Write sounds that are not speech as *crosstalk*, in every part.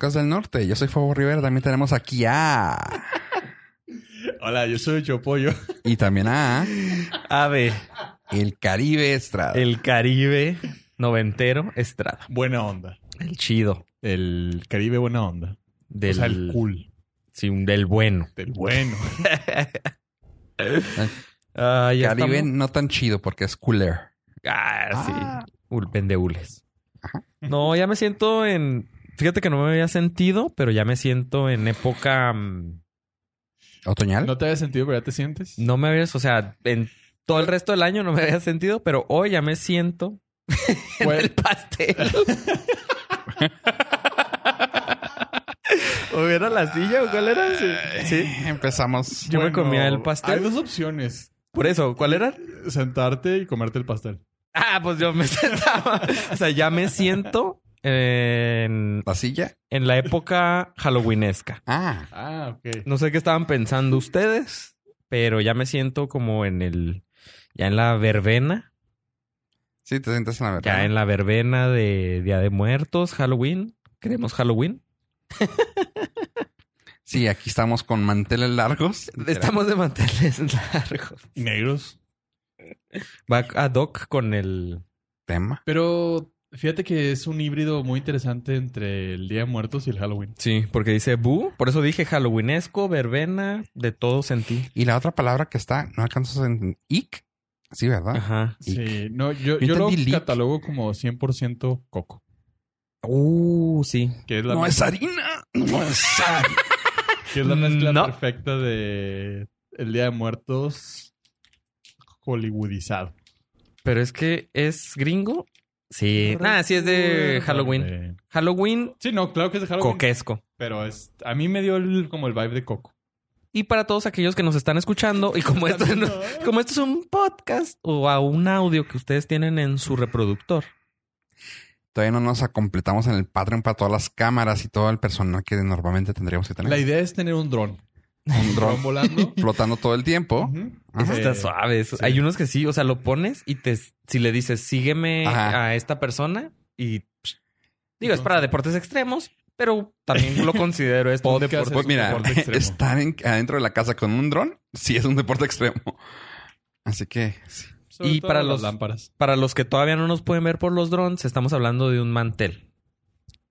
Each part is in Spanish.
podcast del norte. Yo soy Fabo Rivera. También tenemos aquí a. Hola, yo soy Chopollo. Y también a. Ave, El Caribe Estrada. el Caribe noventero Estrada. Buena onda. El chido. El Caribe buena onda. Del, O sea, el cool. Sí, un- del bueno. Del bueno. *laughs* Ah, ya Caribe estamos- no tan chido porque es cooler. Ah, sí. Ah. No, ya me siento en... Fíjate que no me había sentido, pero ya me siento en época... mm, ¿Otoñal? ¿No te había sentido, pero ya te sientes? No me habías... O sea, en todo el resto del año no me había sentido, pero hoy ya me siento *laughs* en el pastel. *laughs* ¿O era la silla o cuál era? Sí. Sí. Empezamos. Yo me comía el pastel. Hay dos opciones. Por eso, ¿cuál era? Sentarte y comerte el pastel. Ah, pues yo me *laughs* sentaba. O sea, ya me siento en, ¿La silla? en la época halloweenesca. Ah. Ah, ok. No sé qué estaban pensando ustedes, pero ya me siento como en el... Ya en la verbena. Sí, te sientes en la verdad. Ya en la verbena de Día de Muertos, Halloween. ¿Queremos Halloween? *laughs* Sí, aquí estamos con manteles largos. Estamos de manteles *laughs* largos. Y negros. Va a Doc con el... Tema. Pero fíjate que es un híbrido muy interesante entre el Día de Muertos y el Halloween. Sí, porque dice Bu. Por eso dije halloweenesco, verbena, de todo sentí. Y la otra palabra que está, no alcanzas en ic. Sí, ¿verdad? Ajá. Sí, no, yo, Yo yo lo leak. catalogo como 100% coco. Uh, sí. Que es la, No es mezcla- harina. No es harina. *laughs* que es la mezcla No. perfecta de el Día de Muertos hollywoodizado. Pero es que es gringo. Sí. Nada, sí es de Halloween. Halloween Sí, no, claro que es de Halloween. coquesco. Pero es, a mí me dio el- como el vibe de coco. Y para todos aquellos que nos están escuchando, y como esto, *laughs* no- como esto es un podcast o a un audio que ustedes tienen en su reproductor. Todavía no nos completamos en el Patreon para todas las cámaras y todo el personal que normalmente tendríamos que tener. La idea es tener un dron. Un *laughs* dron volando. flotando todo el tiempo. Eso está suave. eso- sí. Hay unos que sí, o sea, lo pones y te si le dices sígueme Ajá. a esta persona y psh, digo, es para deportes extremos, pero también lo considero esto un Podcast deporte. Pues mira, deporte extremo. estar en- adentro de la casa con un dron sí es un deporte extremo. Así que sí. Sobre Y para las los- lámparas. Para los que todavía no nos pueden ver por los drones, estamos hablando de un mantel.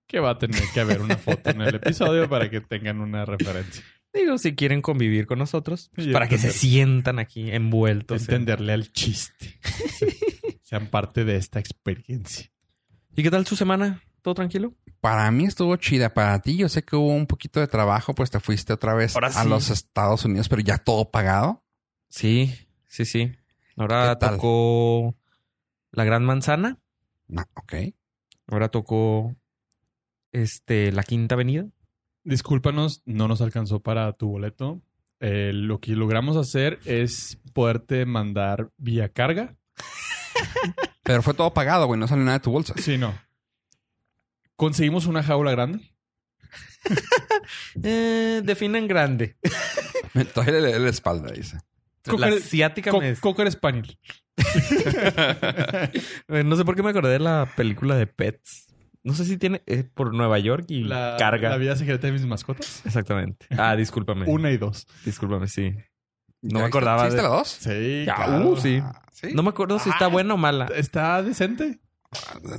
Que va a tener que haber una foto en el *laughs* episodio para que tengan una referencia. Digo, si quieren convivir con nosotros, pues, para que se sientan aquí envueltos. en- Entenderle al chiste. *laughs* Sean parte de esta experiencia. ¿Y qué tal su semana? ¿Todo tranquilo? Para mí estuvo chida. Para ti, yo sé que hubo un poquito de trabajo, pues te fuiste otra vez Ahora a sí. los Estados Unidos, pero ya todo pagado. Sí, sí, sí. Ahora tocó la Gran Manzana. No, ok. Ahora tocó este la Quinta Avenida. Discúlpanos, no nos alcanzó para tu boleto. Eh, lo que logramos hacer es poderte mandar vía carga. *laughs* Pero fue todo pagado, güey. No salió nada de tu bolsa. Sí, no. Conseguimos una jaula grande. *laughs* Eh, definen grande. *laughs* Me la espalda, dice. La Cocker- asiática Co- me... Cocker Spaniel. No sé por qué me acordé de la película de Pets. No sé si tiene eh, por Nueva York y La, carga. la vida secreta de mis mascotas. Exactamente. Ah, discúlpame. *laughs* Una y dos. Discúlpame, sí. ¿Ya No me acordaba ¿Sí viste de- la dos? Sí, Ya, claro. uh, sí. Ah, ¿sí? No me acuerdo si está Ah. buena o mala. Está decente.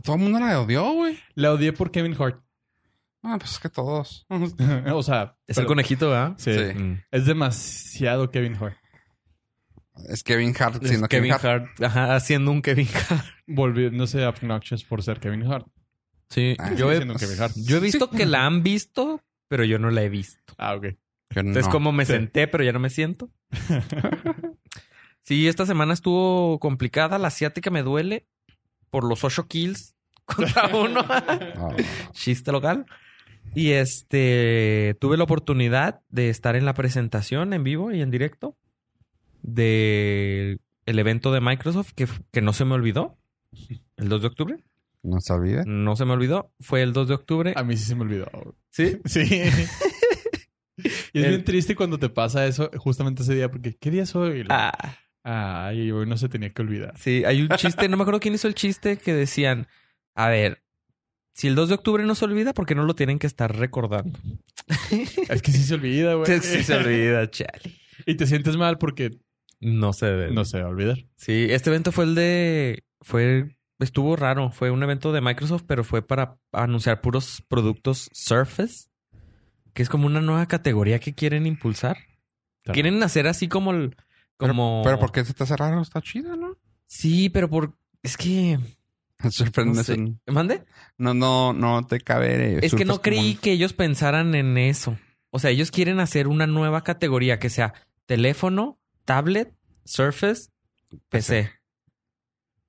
Todo el mundo la odió, güey. La odié por Kevin Hart. Ah, pues es que todos. *laughs* o sea, Es el conejito, ¿verdad? Sí. Sí. Mm. Es demasiado Kevin Hart. Es Kevin Hart Es siendo Kevin Kevin Hart. Hart. Ajá, haciendo un Kevin Hart. Volviéndose obnoxious por ser Kevin Hart. Sí. Ah, yo, he, Hart. yo he visto que la han visto, pero yo no la he visto. Ah, ok. Entonces, no. como me Sí. senté, pero ya no me siento. *laughs* sí, esta semana estuvo complicada. La asiática me duele por los ocho kills *laughs* contra *laughs* uno. Ah, Chiste local. Y este tuve la oportunidad de estar en la presentación en vivo y en directo de el evento de Microsoft que, que no se me olvidó. El 2 de octubre. No se olvide. No se me olvidó. Fue el 2 de octubre. A mí sí se me olvidó. Sí. *laughs* Sí. y es El- bien triste cuando te pasa eso justamente ese día, porque ¿qué día es hoy? Ah, Ay, hoy no se tenía que olvidar. sí, hay un chiste. No me acuerdo quién hizo el chiste que decían: A ver, si el 2 de octubre no se olvida, ¿por qué no lo tienen que estar recordando? Es que sí se olvida, güey. Sí se olvida, chale. Y te sientes mal porque No se debe. no se va a olvidar. Sí, este evento fue el de. Fue. Estuvo raro. Fue un evento de Microsoft, pero fue para anunciar puros productos Surface, que es como una nueva categoría que quieren impulsar. Claro. Quieren hacer así como el. Pero, Como... pero ¿por qué se te hace raro? Está chido, ¿no? Sí, pero por. Es que. *laughs* Surface sé. ¿Mande? no, no, no te cabe. eh, Es que no creí que ellos pensaran en eso. O sea, ellos quieren hacer una nueva categoría que sea teléfono, tablet, Surface, PC.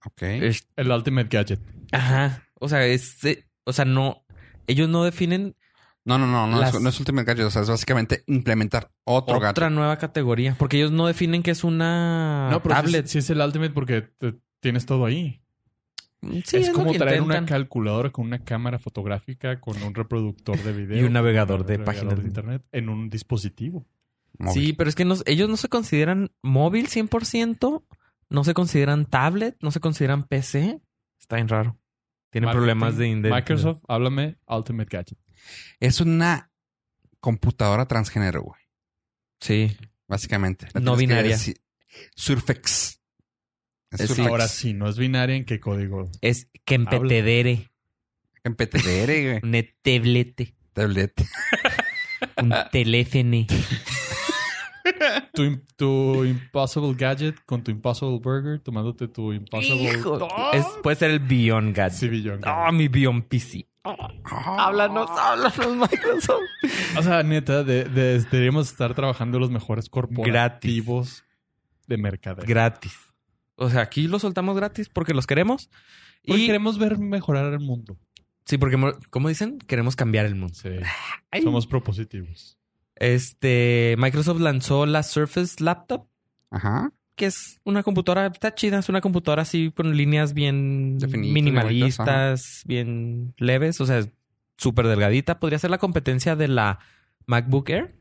Ok. Es- El Ultimate Gadget. Ajá. O sea, es. eh, O sea, no. Ellos no definen No, no, no, no, Las- es, no es Ultimate Gadget. O sea, es básicamente implementar otro otra gadget. nueva categoría. Porque ellos no definen que es una no, pero tablet. Si, si es el Ultimate porque te- tienes todo ahí. Sí, es, lo como que traer una calculadora con una cámara fotográfica, con un reproductor de *laughs* video. Y un navegador de un páginas. de internet en un dispositivo. Móvil. Sí, pero es que no- ellos no se consideran móvil 100%, no se consideran tablet, no se consideran PC. Está bien raro. Tienen Marketing, problemas de identidad. Microsoft, háblame Ultimate Gadget. Es una computadora transgénero, güey. Sí. Básicamente. La No binaria. Surfex. Es sí. Surfex. Ahora sí, no es binaria en qué código. Es que empetedere, En PTDR, güey. *laughs* un tablete, Tablet. un teléfono. *laughs* *laughs* Tu, tu Impossible Gadget con tu Impossible Burger, tomándote tu Impossible Hijo, ¡Oh! es- puede ser el Beyond Gadget. Sí, Beyond Ah, Gadget. mi Beyond PC. Háblanos, háblanos, Microsoft. O sea, neta, de- de- deberíamos estar trabajando los mejores corporativos de mercadeo. Gratis. O sea, aquí lo soltamos gratis porque los queremos. Porque Y queremos ver mejorar el mundo. sí, porque mo- como dicen, queremos cambiar el mundo. Sí. Somos propositivos. Este, Microsoft lanzó la Surface Laptop, Ajá. que es una computadora, está chida, es una computadora así con líneas bien Definidas minimalistas, bien leves, o sea, súper delgadita. Podría ser la competencia de la MacBook Air.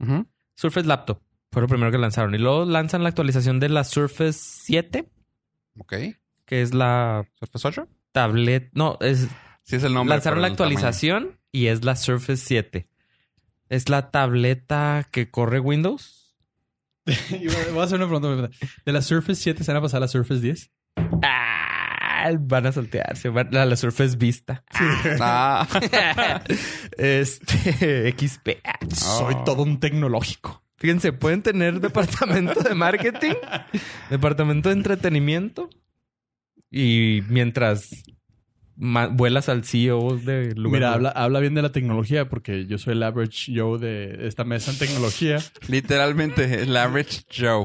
Ujú. Surface Laptop fue lo primero que lanzaron. Y luego lanzan la actualización de la Surface 7, Ok. que es la ¿Surface 8? tablet. No, es Sí es el nombre. lanzaron la tamaño. actualización y es la Surface 7. Es la tableta que corre Windows. *laughs* Y voy a hacer una pregunta. ¿De la Surface 7 se van a pasar a la Surface 10? Ah, van a saltearse. Van a la Surface Vista. Ah. *laughs* este XP. Soy Oh. todo un tecnológico. Fíjense, pueden tener departamento de marketing, *laughs* departamento de entretenimiento y mientras vuelas al CEO de lugar. Mira, habla, habla bien de la tecnología porque yo soy el average Joe de esta mesa en tecnología. *laughs* Literalmente, el average Joe.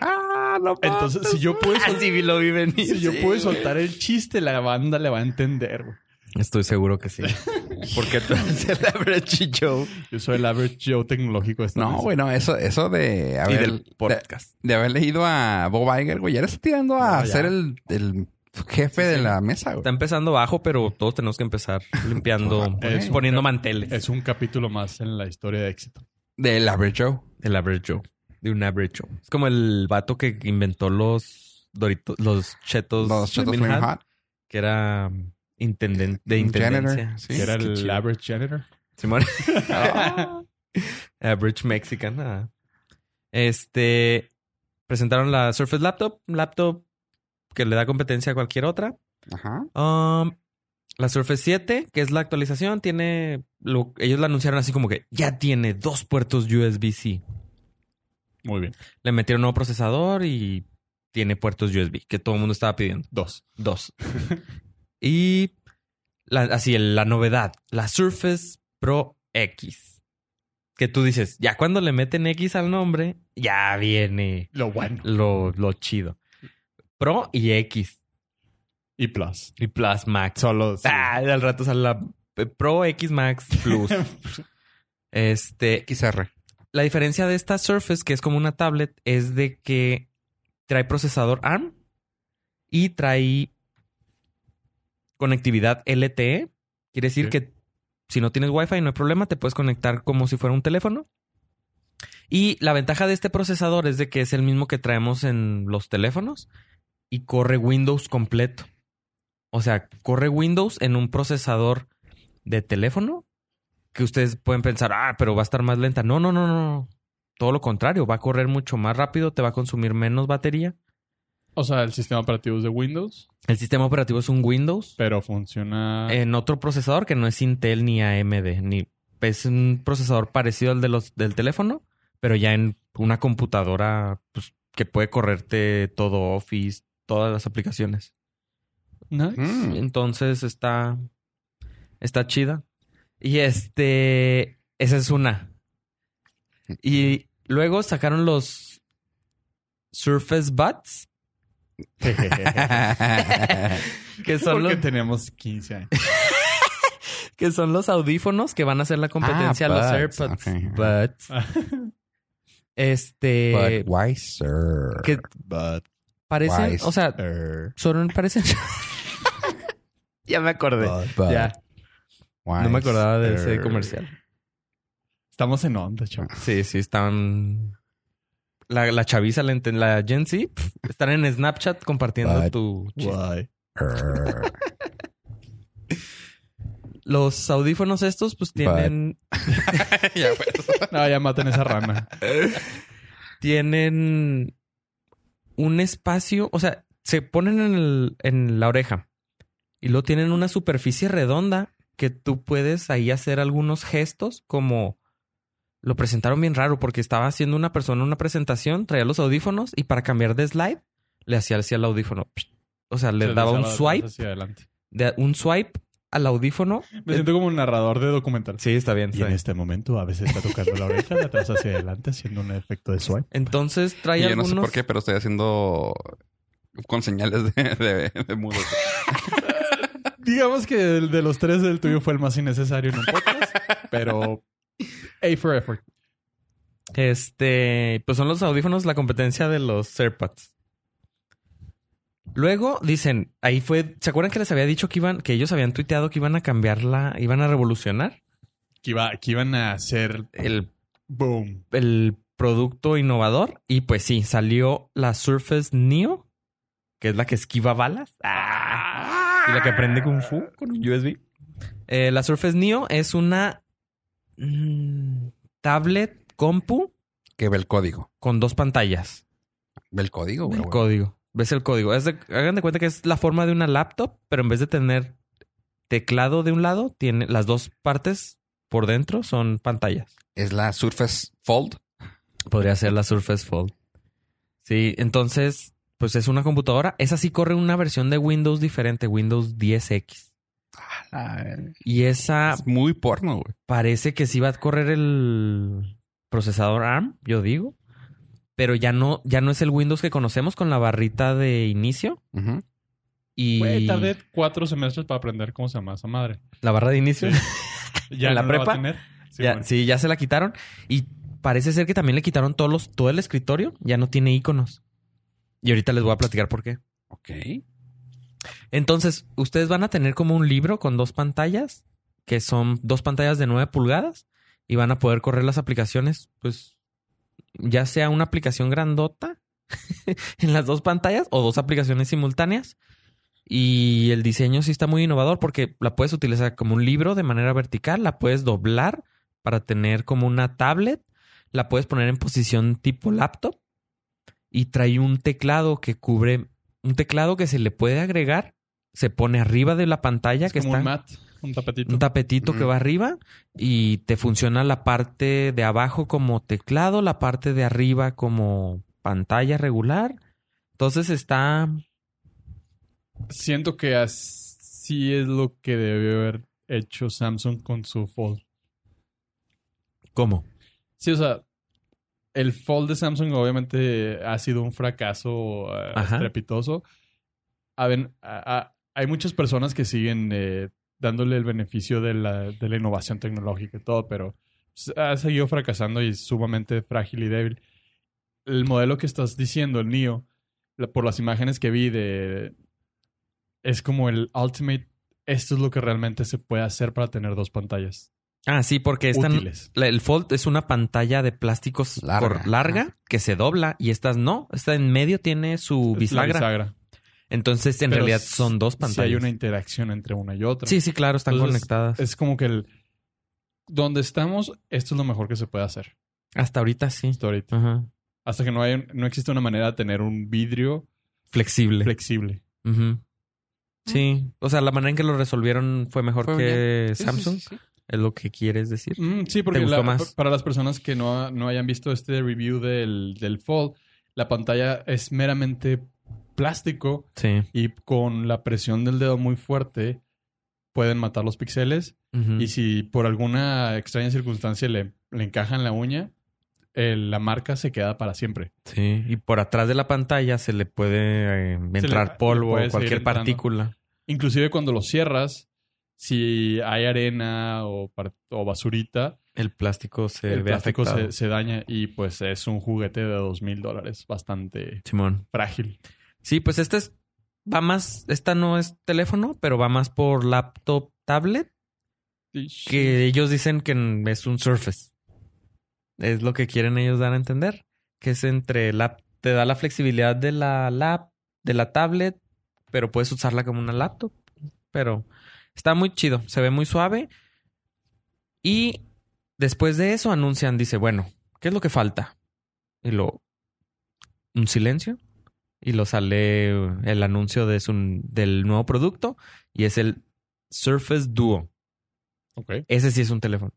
Ah, no Entonces, si yo puedo, sol- Así lo vi venir. si yo puedo soltar el chiste, la banda le va a entender. güey. Estoy seguro que sí. *laughs* Porque tú eres el average Joe. Yo soy el average Joe tecnológico de esta No, bueno, eso, eso de Y haber, del podcast. de haber leído a Bob Iger, güey, ya le está tirando a No, ser el, el jefe de la mesa, güey. Está empezando bajo, pero todos tenemos que empezar *laughs* limpiando, Es un poniendo manteles. Es un capítulo más en la historia de éxito. Del average Joe. El average Joe. De un average Joe. Es como el vato que inventó los Doritos, los chetos, Los Chetos Flamin' Flaming Hot, Hot. que era intendente de intendencia. janitor, sí. que era el chido. average janitor. Simón. *laughs* *laughs* Average Mexican. ah. Este. Presentaron la Surface Laptop. Laptop que le da competencia a cualquier otra. Ajá. Um, la Surface 7, que es la actualización, tiene. Lo, ellos la anunciaron así como que ya tiene dos puertos USB-C. Muy bien. Le metieron un nuevo procesador y tiene puertos USB, que todo el mundo estaba pidiendo. Dos. Dos. *laughs* y la, así, la novedad, la Surface Pro X. Que tú dices, ya cuando le meten X al nombre, ya viene Lo bueno. lo, lo chido. Pro y X. Y plus. Y Plus Max. Solo. sí. Ah, al rato sale la eh, Pro X Max Plus. *laughs* este, XR. la diferencia de esta Surface, que es como una tablet, es de que trae procesador ARM y trae conectividad LTE. Quiere decir que si no tienes Wi-Fi no hay problema, te puedes conectar como si fuera un teléfono. Y la ventaja de este procesador es de que es el mismo que traemos en los teléfonos y corre Windows completo. O sea, corre Windows en un procesador de teléfono que ustedes pueden pensar, ah, pero va a estar más lenta. No, no, no, no. Todo lo contrario, va a correr mucho más rápido, te va a consumir menos batería. O sea, el sistema operativo es de Windows, El sistema operativo es un Windows pero funciona. en otro procesador que no es Intel ni AMD, ni es un procesador parecido al de los del teléfono, pero ya en una computadora pues, que puede correrte todo Office, todas las aplicaciones. Nice. Mm. Entonces está está chida. Y este esa es una. Y luego sacaron los Surface Buds, *laughs* que son Porque los tenemos 15 años. *laughs* que son los audífonos que van a hacer la competencia a los Buds, AirPods. ok. Buds. *laughs* Este Budweiser. que But, parecen, Wise. o sea, son parecen *laughs* Ya me acordé. Ya, no me acordaba de ese comercial. Estamos en onda, chaval. Sí, sí, están. La, la chaviza, la, la Gen Z, pf, están en Snapchat compartiendo But- tu. *laughs* Los audífonos estos, pues tienen, *laughs* Ya, pues. No, ya maten esa rana. tienen un espacio, o sea, se ponen en, el- en la oreja y luego tienen una superficie redonda que tú puedes ahí hacer algunos gestos como lo presentaron bien raro porque estaba haciendo una persona una presentación, traía los audífonos y para cambiar de slide le hacía hacia el audífono. O sea, le Se daba un swipe, hacia adelante. de, un swipe al audífono. Me siento como un narrador de documental. Sí, está bien. Y en este momento a veces está tocando la oreja de atrás hacia adelante haciendo un efecto de swipe. Entonces trae Y yo algunos... no sé por qué, pero estoy haciendo con señales de, de, de mudo. *laughs* Digamos que el de los tres, el tuyo fue el más innecesario en un podcast, pero A for effort. Este, pues son los audífonos la competencia de los AirPods. Luego dicen, ahí fue, ¿se acuerdan que les había dicho que iban, que ellos habían tuiteado que iban a cambiarla, iban a revolucionar Que, iba, que iban a hacer el, boom. el producto innovador? Y pues sí, salió la Surface Neo, que es la que esquiva balas. ¡Ah! Y la que aprende Kung Fu con un USB. Eh, la Surface Neo es una mm, tablet compu Que ve el código. con dos pantallas. Ve el código, güey. El código. ¿Ves el código? Es de- hagan de cuenta que es la forma de una laptop, pero en vez de tener teclado de un lado, tiene las dos partes por dentro son pantallas. Es la Surface Fold. Podría ser la Surface Fold. Sí, entonces, pues es una computadora. Esa sí corre una versión de Windows diferente, Windows 10X. Y esa Es muy porno, güey. parece que sí va a correr el procesador ARM, yo digo. Pero ya no, ya no es el Windows que conocemos con la barrita de inicio. Y Güey, tardé cuatro semestres para aprender cómo se llama esa madre. la barra de inicio. *laughs* Ya ¿En la no va a prepa? tener. Sí, ya, bueno. sí, ya se la quitaron. Y parece ser que también le quitaron todos los, todo el escritorio. Ya no tiene iconos. Y ahorita les voy a platicar por qué. Ok. Entonces, ustedes van a tener como un libro con dos pantallas, que son dos pantallas de 9 pulgadas, y van a poder correr las aplicaciones, pues, ya sea una aplicación grandota *laughs* en las dos pantallas o dos aplicaciones simultáneas. Y el diseño sí está muy innovador porque la puedes utilizar como un libro de manera vertical, la puedes doblar para tener como una tablet, la puedes poner en posición tipo laptop y trae un teclado que cubre un teclado que se le puede agregar, se pone arriba de la pantalla Es que como está un mat, un tapetito. un tapetito que va arriba y te funciona la parte de abajo como teclado, la parte de arriba como pantalla regular. Entonces está Siento que así es lo que debió haber hecho Samsung con su Fold. ¿cómo? Sí, o sea, el Fold de Samsung obviamente ha sido un fracaso eh, estrepitoso. A ver, a- a- hay muchas personas que siguen eh, dándole el beneficio de la, de la innovación tecnológica y todo, pero ha seguido fracasando y es sumamente frágil y débil. El modelo que estás diciendo, el NIO, la- por las imágenes que vi de... Es como el Ultimate. Esto es lo que realmente se puede hacer para tener dos pantallas Ah, sí, porque útiles. la- el Fold es una pantalla de plásticos Larga. que se dobla y estas no. Esta en medio tiene su Es la bisagra. Entonces, en Pero realidad son dos Si pantallas. hay una interacción entre una y otra. Sí, sí, claro, están Entonces, conectadas. Es como que el... Donde estamos, esto es lo mejor que se puede hacer. Hasta ahorita sí. Hasta ahorita. Ajá. Hasta que no, haya, no existe una manera de tener un vidrio Flexible. flexible. Ujú. Sí. O sea, la manera en que lo resolvieron fue mejor Fue que bien. Sí, sí, Samsung. sí, sí. Es lo que quieres decir. Mm, sí, porque gustó la- más? para las personas que no, no hayan visto este review del, del Fold, la pantalla es meramente plástico Sí. y con la presión del dedo muy fuerte pueden matar los píxeles. Y si por alguna extraña circunstancia le, le encajan la uña, el- la marca se queda para siempre. Sí. Y por atrás de la pantalla se le puede eh, entrar le polvo o cualquier partícula. Inclusive cuando lo cierras, si hay arena o, o basurita, El plástico se el ve plástico afectado. se, se daña y pues es un juguete de dos mil dólares, bastante Simón. frágil. Sí, pues este es, va más, esta no es teléfono, pero va más por laptop, tablet, que ellos dicen que es un Surface. Es lo que quieren ellos dar a entender, que es entre la, te da la flexibilidad de la lap, de la tablet, pero puedes usarla como una laptop. Pero está muy chido, se ve muy suave. Y después de eso anuncian, dice, bueno, ¿qué es lo que falta? Y lo, un silencio. Y lo sale el anuncio de su, del nuevo producto y es el Surface Duo. Ese sí es un teléfono.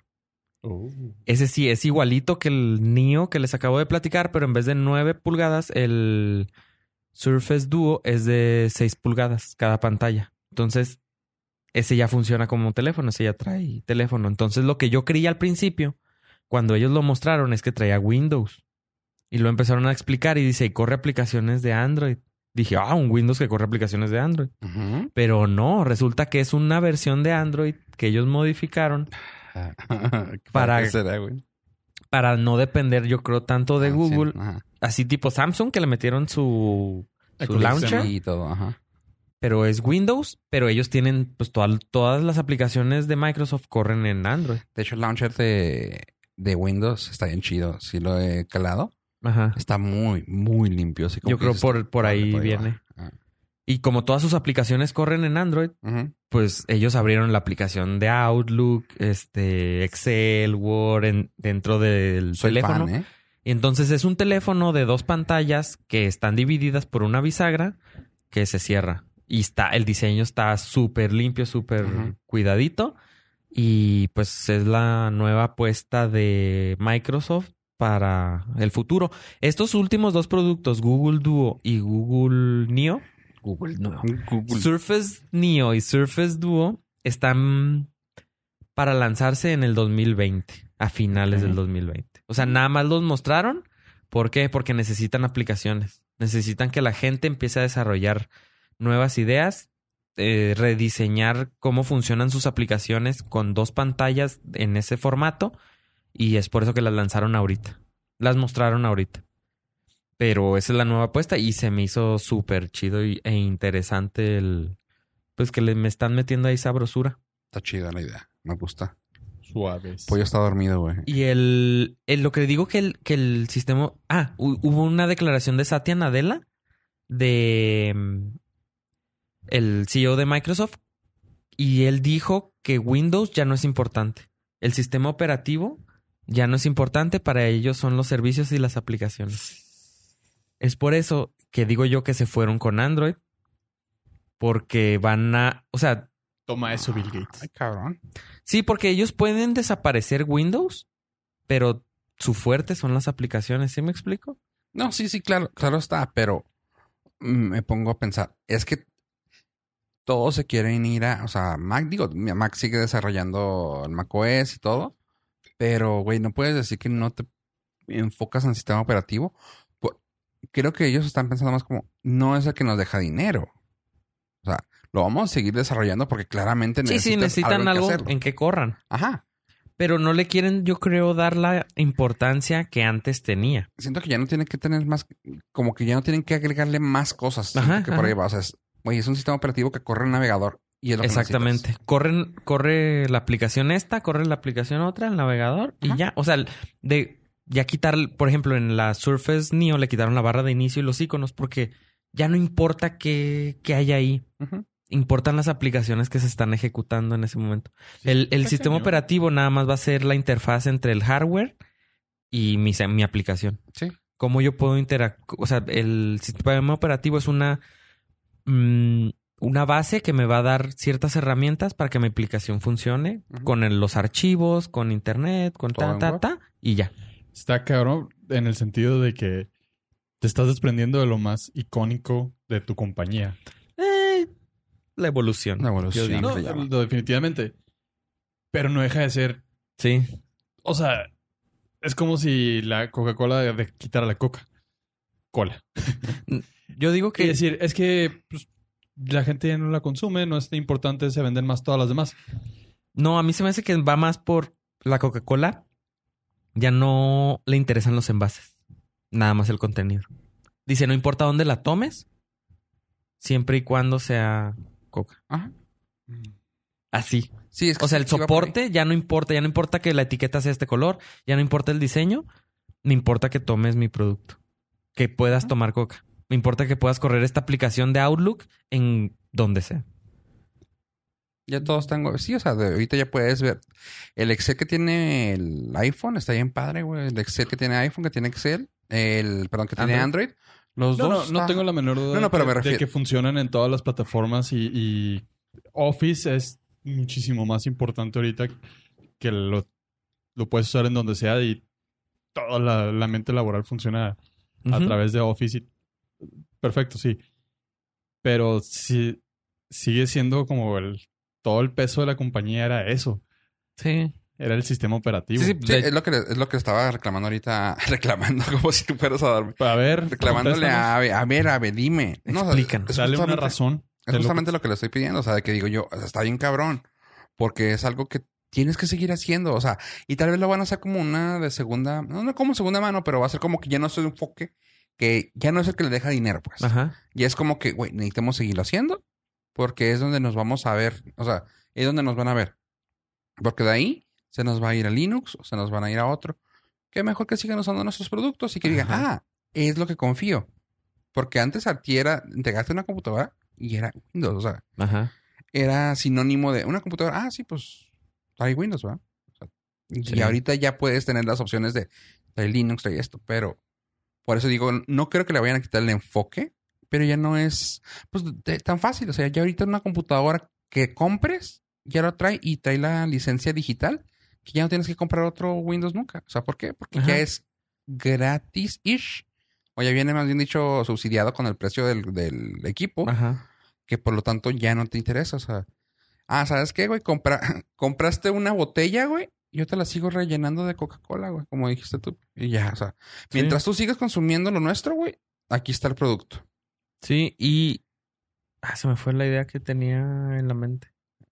Oh. Ese sí es igualito que el Neo que les acabo de platicar, pero en vez de 9 pulgadas, el Surface Duo es de 6 pulgadas cada pantalla. Entonces, ese ya funciona como un teléfono, ese ya trae teléfono. Entonces, lo que yo creía al principio, cuando ellos lo mostraron, es que traía Windows. Y lo empezaron a explicar y dice, y corre aplicaciones de Android. Dije, ah, un Windows que corre aplicaciones de Android. Pero no, resulta que es una versión de Android que ellos modificaron *laughs* Para- será, güey? para no depender, yo creo, tanto de Ah, sí, Google. ajá. Así tipo Samsung, que le metieron su, launcher, Y todo, ajá. pero es Windows, pero ellos tienen, pues todas todas las aplicaciones de Microsoft corren en Android. De hecho, el launcher de, de Windows está bien chido. Si lo he calado, Ajá. está muy, muy limpio. Así como Yo creo por, por "Órale, ahí va". viene. Ah. Y como todas sus aplicaciones corren en Android, pues ellos abrieron la aplicación de Outlook, este, Excel, Word en- dentro del Soy teléfono. fan, ¿eh? Y entonces es un teléfono de dos pantallas que están divididas por una bisagra que se cierra. Y está, el diseño está súper limpio, súper cuidadito. Y pues es la nueva apuesta de Microsoft para el futuro. Estos últimos dos productos, Google Duo y Google Neo, Google. Surface Neo y Surface Duo están para lanzarse en el 2020, a finales del 2020. O sea, nada más los mostraron. ¿Por qué? Porque necesitan aplicaciones. Necesitan que la gente empiece a desarrollar nuevas ideas, eh, rediseñar cómo funcionan sus aplicaciones con dos pantallas en ese formato. Y es por eso que las lanzaron ahorita. Las mostraron ahorita. Pero esa es la nueva apuesta y se me hizo súper chido y- e interesante el... Pues que le, me están metiendo ahí sabrosura. Está chida la idea. Me gusta. Suaves. Pollo está dormido, güey. Y el, el- lo que digo que el, que el sistema... Ah, hu- hubo una declaración de Satya Nadella, de mm, el CEO de Microsoft, y él dijo que Windows ya no es importante. El sistema operativo ya no es importante, para ellos son los servicios y las aplicaciones. Es por eso que digo yo que se fueron con Android, porque van a... O sea, Toma eso, Bill Gates. Ay, cabrón. Sí, porque ellos pueden desaparecer Windows, pero su fuerte son las aplicaciones, ¿sí me explico? No, sí, sí, claro, claro está, pero me pongo a pensar, es que todos se quieren ir a, o sea, Mac, digo, Mac sigue desarrollando el macOS y todo, pero, güey, no puedes decir que no te enfocas en el sistema operativo. Creo que ellos están pensando más como, no es el que nos deja dinero. O sea, lo vamos a seguir desarrollando porque claramente Sí, sí, necesitan algo en que corran. Ajá. Pero no le quieren, yo creo, dar la importancia que antes tenía. siento que ya no tienen que tener más, como que ya no tienen que agregarle más cosas. Ajá, que por ahí va. O sea, es, güey, es un sistema operativo que corre en navegador. Y es lo que Exactamente. Corren, corre la aplicación esta, corre la aplicación otra, el navegador, y ya. O sea, de ya quitar, por ejemplo, en la Surface Neo le quitaron la barra de inicio y los iconos porque ya no importa qué, qué hay ahí. Importan las aplicaciones que se están ejecutando en ese momento. el el sistema operativo nada más va a ser la interfaz entre el hardware y mi, mi aplicación. Sí. Cómo yo puedo interactuar. O sea, el sistema operativo es una, mm, una base que me va a dar ciertas herramientas para que mi aplicación funcione con el- los archivos, con internet, con Todo ta, ta, ta, y ya. Está cabrón en el sentido de que te estás desprendiendo de lo más icónico de tu compañía. Eh, la evolución. La evolución. yo digo. No, definitivamente. Pero no deja de ser. Sí. O sea, es como si la Coca-Cola quitara la Coca. Cola. Yo digo Que que decir, es que pues, la gente ya no la consume, no es importante, se venden más todas las demás. No, a mí se me hace que va más por la Coca-Cola. Ya no le interesan los envases. Nada más el contenido. Dice, no importa dónde la tomes, siempre y cuando sea Coca. Ajá. Así. Sí, es que O sea, el soporte ya no importa. Ya no importa que la etiqueta sea este color. Ya no importa el diseño. Me importa que tomes mi producto. Que puedas tomar Coca. Me importa que puedas correr esta aplicación de Outlook en donde sea. Ya todos tengo. Sí, o sea, de- ahorita ya puedes ver. El Excel que tiene el iPhone está bien padre, güey. El Excel que tiene iPhone, que tiene Excel. El, perdón, que tiene Android. Los No, no, dos. no está- tengo la menor duda No, no, pero de, me de refiero- que funcionan en todas las plataformas y, y Office es muchísimo más importante ahorita que lo, lo puedes usar en donde sea y toda la, la mente laboral funciona a través de Office. y- Perfecto, sí. Pero sí, sigue siendo como el todo el peso de la compañía era eso. Sí. Era el sistema operativo. Sí, sí, Sí, De- es lo que es lo que estaba reclamando ahorita, *laughs* reclamando como si tú fueras a darme. A ver, Reclamándole a contéstanos. Ave, a ver, Ave, dime. No, o sea, Explícanos. es Dale una justamente- razón. Es de lo que- justamente lo que le estoy pidiendo. O sea, de que digo yo, o sea, está bien cabrón. Porque es algo que tienes que seguir haciendo. O sea, y tal vez lo van a hacer como una de segunda, no, no como segunda mano, pero va a ser como que ya no es un enfoque que ya no es el que le deja dinero, pues. Ajá. Y es como que, güey, necesitamos seguirlo haciendo porque es donde nos vamos a ver. O sea, es donde nos van a ver. Porque de ahí se nos va a ir a Linux o se nos van a ir a otro. Qué mejor que sigan usando nuestros productos y que digan, ah, es lo que confío. Porque antes a ti era entregarte una computadora y era Windows. O sea, Ajá. era sinónimo de una computadora. Ah, sí, pues trae Windows, ¿verdad? O sea, y ahorita ya puedes tener las opciones de trae Linux, trae esto, pero por eso digo, no creo que le vayan a quitar el enfoque, pero ya no es pues de- tan fácil. O sea, ya ahorita una computadora que compres ya lo trae y trae la licencia digital, que ya no tienes que comprar otro Windows nunca. O sea, ¿por qué? Porque Ajá. ya es gratis-ish. O ya viene más bien dicho subsidiado con el precio del, del equipo Ajá. que por lo tanto ya no te interesa. O sea, ah, ¿sabes qué, güey? Compra, *laughs* compraste una botella, güey. Yo te la sigo rellenando de Coca-Cola, güey, como dijiste tú. Y ya, o sea, Sí. mientras tú sigas consumiendo lo nuestro, güey, aquí está el producto. Sí, y. Ah, se me fue la idea que tenía en la mente.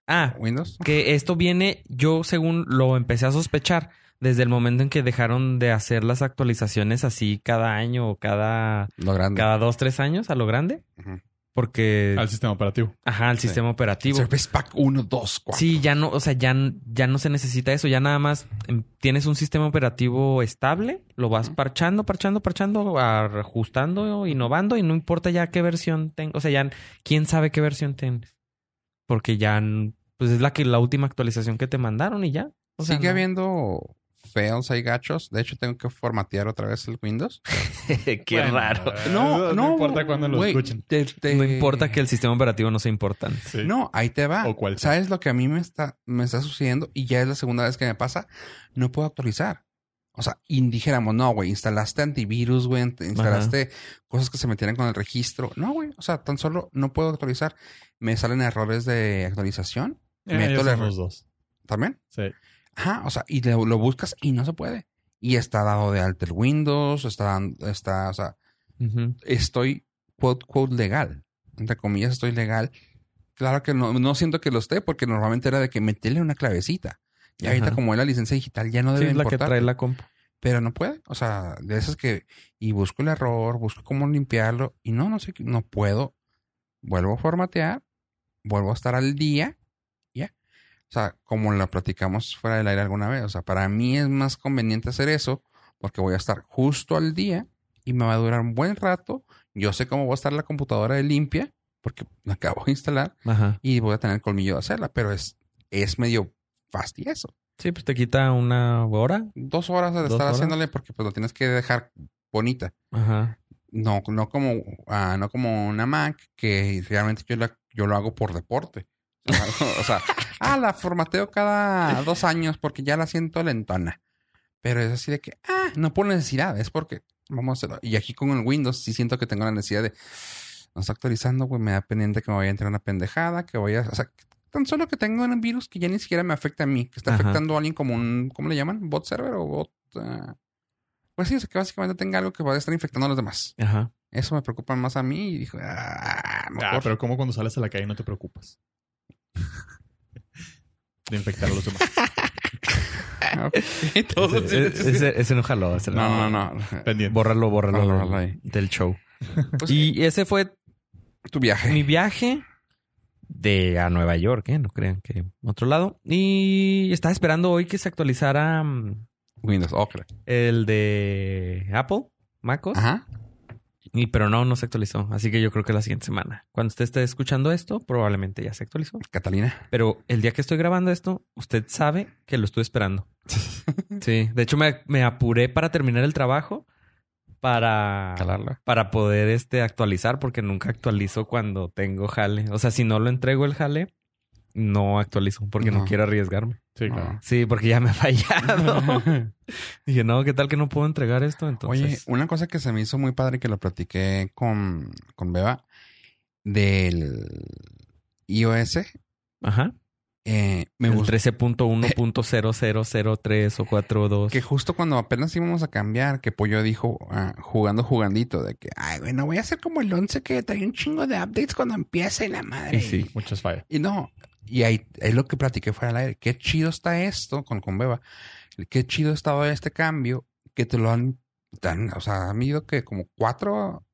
Ah, Windows. que esto viene, yo según lo empecé a sospechar, desde el momento en que dejaron de hacer las actualizaciones así cada año o cada, Lo grande. cada dos, tres años a lo grande. Porque. al sistema operativo. Ajá, Sí. sistema operativo. Service Pack 1, 2, 4. Sí, ya no, o sea, ya, ya no se necesita eso. Ya nada más em, tienes un sistema operativo estable, lo vas parchando, parchando, parchando, ajustando, innovando y no importa ya qué versión tengo. O sea, ya quién sabe qué versión tienes. Porque ya, pues es la que la última actualización que te mandaron y ya. O sea, Sigue no. habiendo fails hay gachos. De hecho, tengo que formatear otra vez el Windows. *laughs* qué Bueno, raro. eh, No, no. importa cuándo lo güey, escuchen. te- te- No importa que el sistema operativo no sea importante. Sí. No, ahí te va. O cuál sea. ¿Sabes lo que a mí me está, me está sucediendo? Y ya es la segunda vez que me pasa. No puedo actualizar. O sea, y dijéramos, no, güey, instalaste antivirus, güey, instalaste cosas que se metieran con el registro. No, güey, o sea, tan solo no puedo actualizar. Me salen errores de actualización Eh, meto somos dos. también. Sí. Ajá, o sea, y lo, lo buscas y no se puede. Y está dado de alta el Windows, está, está, o sea, estoy, quote, quote, legal. Entre comillas, estoy legal. Claro que no, no siento que lo esté, porque normalmente era de que meterle una clavecita. Y ahorita, como es la licencia digital, ya no Sí, debe es la que importar. trae la compu. Pero no puede. O sea, de esas que. Y busco el error, busco cómo limpiarlo. Y no, no sé, no puedo. Vuelvo a formatear, vuelvo a estar al día. O sea, como lo platicamos fuera del aire alguna vez. O sea, para mí es más conveniente hacer eso porque voy a estar justo al día y me va a durar un buen rato. Yo sé cómo va a estar la computadora de limpia, porque la acabo de instalar, Ajá. y voy a tener el colmillo de hacerla, pero es, es medio fastidioso. Sí, pues te quita una hora. Dos horas de ¿Dos estar horas? haciéndole porque pues lo tienes que dejar bonita. Ajá. No, no como, ah, no como una Mac que realmente yo, la- yo lo hago por deporte. *laughs* O sea, ah, la formateo cada dos años porque ya la siento lentona. Pero es así de que, ah, no por necesidad, es porque vamos a hacerlo. Y aquí con el Windows sí siento que tengo la necesidad de, no está actualizando, güey, me da pendiente que me vaya a entrar una pendejada, que vaya, o sea, tan solo que tengo un virus que ya ni siquiera me afecta a mí, que está Ajá. afectando a alguien como un, ¿cómo le llaman? ¿Bot server o bot? ah? Pues sí, o sea, que básicamente tenga algo que vaya a estar infectando a los demás. Ajá. Eso me preocupa más a mí y dijo, ah, mejor. Ah, pero como cuando sales a la calle no te preocupas. De infectar a los demás. *laughs* Ok, todo Ese, ese- ese no jaló. ese No, no, no. Pendiente. Bórralo, bórralo, Bórralo, ahí. del show. Pues, Y ese fue tu viaje. mi viaje de a Nueva York, ¿eh? No crean que otro lado. Y estaba esperando hoy que se actualizara mm, Windows, ok. el de Apple, MacOS. Ajá. Y, pero no, no se actualizó. Así que yo creo que la siguiente semana. Cuando usted esté escuchando esto, probablemente ya se actualizó. Catalina. Pero el día que estoy grabando esto, usted sabe que lo estuve esperando. *laughs* Sí, de hecho me, me apuré para terminar el trabajo para, Calarla. para poder este, actualizar porque nunca actualizo cuando tengo jale. O sea, si no lo entrego el jale, no actualizo porque no, No. quiero arriesgarme. Sí, No. claro. Sí, porque ya me ha fallado. *laughs* *laughs* Dije, no, ¿qué tal que no puedo entregar esto? Oye, Entonces, una cosa que se me hizo muy padre que lo platiqué con, con Beba del iOS. ajá. eh, me el gustó 13.1.0003 o 42. que justo cuando apenas íbamos a cambiar, que Pollo dijo, ah, jugando jugandito, de que, ay, güey, no voy a hacer como el 11 que trae un chingo de updates cuando empiece la madre. Y sí. Muchas fallas. Y no, y ahí es lo que platiqué fuera del aire. Qué chido está esto con, con Beba. Qué chido estaba este cambio que te lo han, tan, o sea, han ido que como cuatro,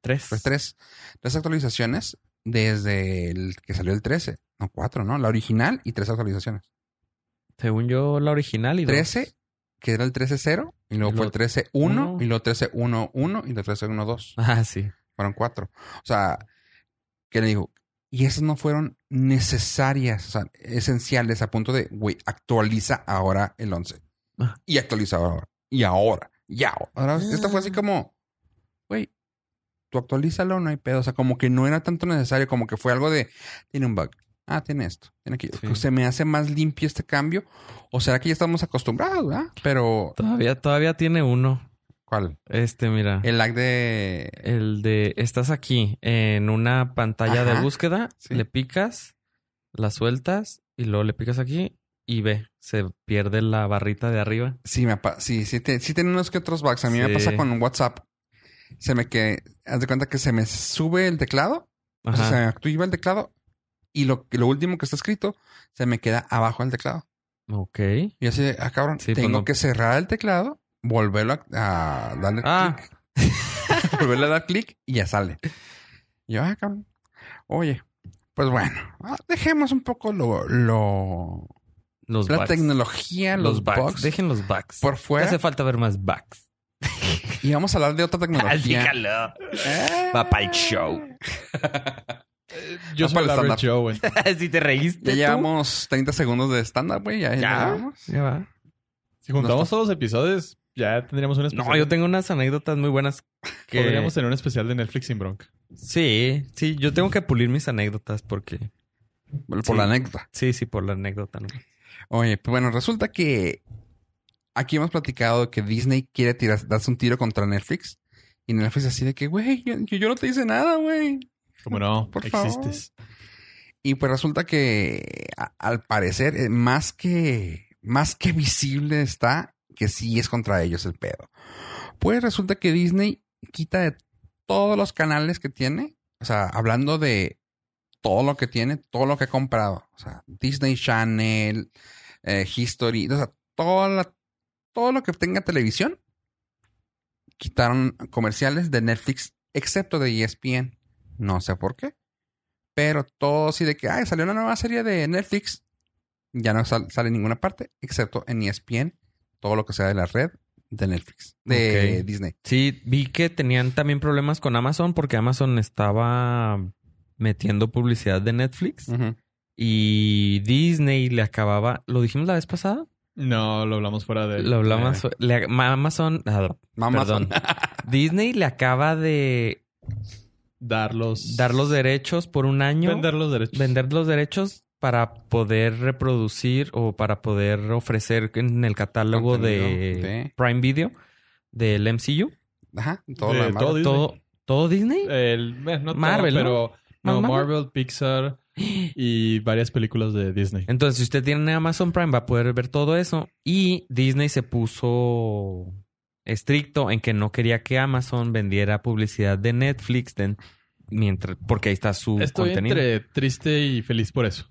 Tres. pues tres, tres actualizaciones desde el que salió el 13. No, cuatro, ¿no? La original y tres actualizaciones. Según yo, la original y dos. 13, que era el 13.0, y luego Y fue el luego 13.1, uno. y luego 13.1.1 y el 13.1.2. Ah, sí. Fueron cuatro. O sea, que le digo, y esas no fueron necesarias, o sea, esenciales a punto de, güey, actualiza ahora el 11. Ah. Y actualiza ahora. Y ahora. Ya. Ahora, esta fue así como, güey, tú actualízalo, no hay pedo. O sea, como que no era tanto necesario, como que fue algo de, tiene un bug. Ah, tiene esto, tiene aquello. Sí. Se me hace más limpio este cambio. O será que ya estamos acostumbrados, ¿verdad? Pero, Todavía, todavía tiene uno. ¿Cuál? Este, mira. El, El lag de... de estás aquí en una pantalla Ajá. de búsqueda, Sí. le picas, la sueltas y luego le picas aquí y ve, se pierde la barrita de arriba. Sí, me sí, sí, te- sí tiene unos que otros bugs. A mí me pasa con WhatsApp. Se me que, haz de cuenta que se me sube el teclado, o sea, Ajá. se me activa el teclado y lo, lo último que está escrito se me queda abajo del teclado. Ok. Y así, ah, cabrón, Sí, pues tengo no- que cerrar el teclado, volverlo a, a darle Ah. clic, *laughs* volverle a dar clic y ya sale. Y yo, ah, cabrón. Oye, pues bueno, ah, dejemos un poco lo, lo Los la bugs. tecnología, los, Los bugs. bugs Dejen los bugs. por ¿Qué fuera hace falta ver más bugs? y vamos a hablar de otra tecnología. *laughs* Eh. Va para el show. Yo soy para el. Joe. ent- si te reíste. Ya tú. llevamos 30 segundos de stand-up, güey. Ya, ya Ya. llevamos. Ya va. Si juntamos todos los episodios, ya tendríamos un especial. No, yo tengo unas anécdotas muy buenas que... Podríamos tener un especial de Netflix sin bronca. Sí, sí, yo tengo que pulir mis anécdotas porque... Por Sí. la anécdota. Sí, sí, por la anécdota. ¿no? Oye, pues bueno, resulta que aquí hemos platicado que Disney quiere tirar, darse un tiro contra Netflix. Y Netflix así de que, güey, yo, yo no te hice nada, güey. Como no, Por favor. existes. Y pues resulta que a- al parecer, eh, más que, más que visible está que sí es contra ellos el pedo. Pues resulta que Disney quita de todos los canales que tiene, o sea, hablando de todo lo que tiene, todo lo que ha comprado, o sea, Disney Channel, eh, History, o sea, todo lo que tenga televisión, quitaron comerciales de Netflix, excepto de ESPN. No sé por qué. Pero todo así de que, ay, salió una nueva serie de Netflix. Ya no sal- sale en ninguna parte, excepto en ESPN. Todo lo que sea de la red, de Netflix, de. Disney. Sí, vi que tenían también problemas con Amazon porque Amazon estaba metiendo publicidad de Netflix y Disney le acababa, ¿lo dijimos la vez pasada? No, lo hablamos fuera de... Lo hablamos, Eh, le- ma- Amazon, ah, Amazon. perdón, *laughs* Disney le acaba de dar los... dar los derechos por un año, Vender los derechos. vender los derechos para poder reproducir o para poder ofrecer en el catálogo de, Prime Video del MCU. Ajá, todo De Disney. Todo, todo Disney. El, no todo, Marvel, ¿no? pero... No, ¿Más Marvel, Pixar y varias películas de Disney. Entonces, si usted tiene Amazon Prime, va a poder ver todo eso. Y Disney se puso estricto en que no quería que Amazon vendiera publicidad de Netflix de- mientras, porque ahí está su Estoy contenido. entre triste y feliz por eso.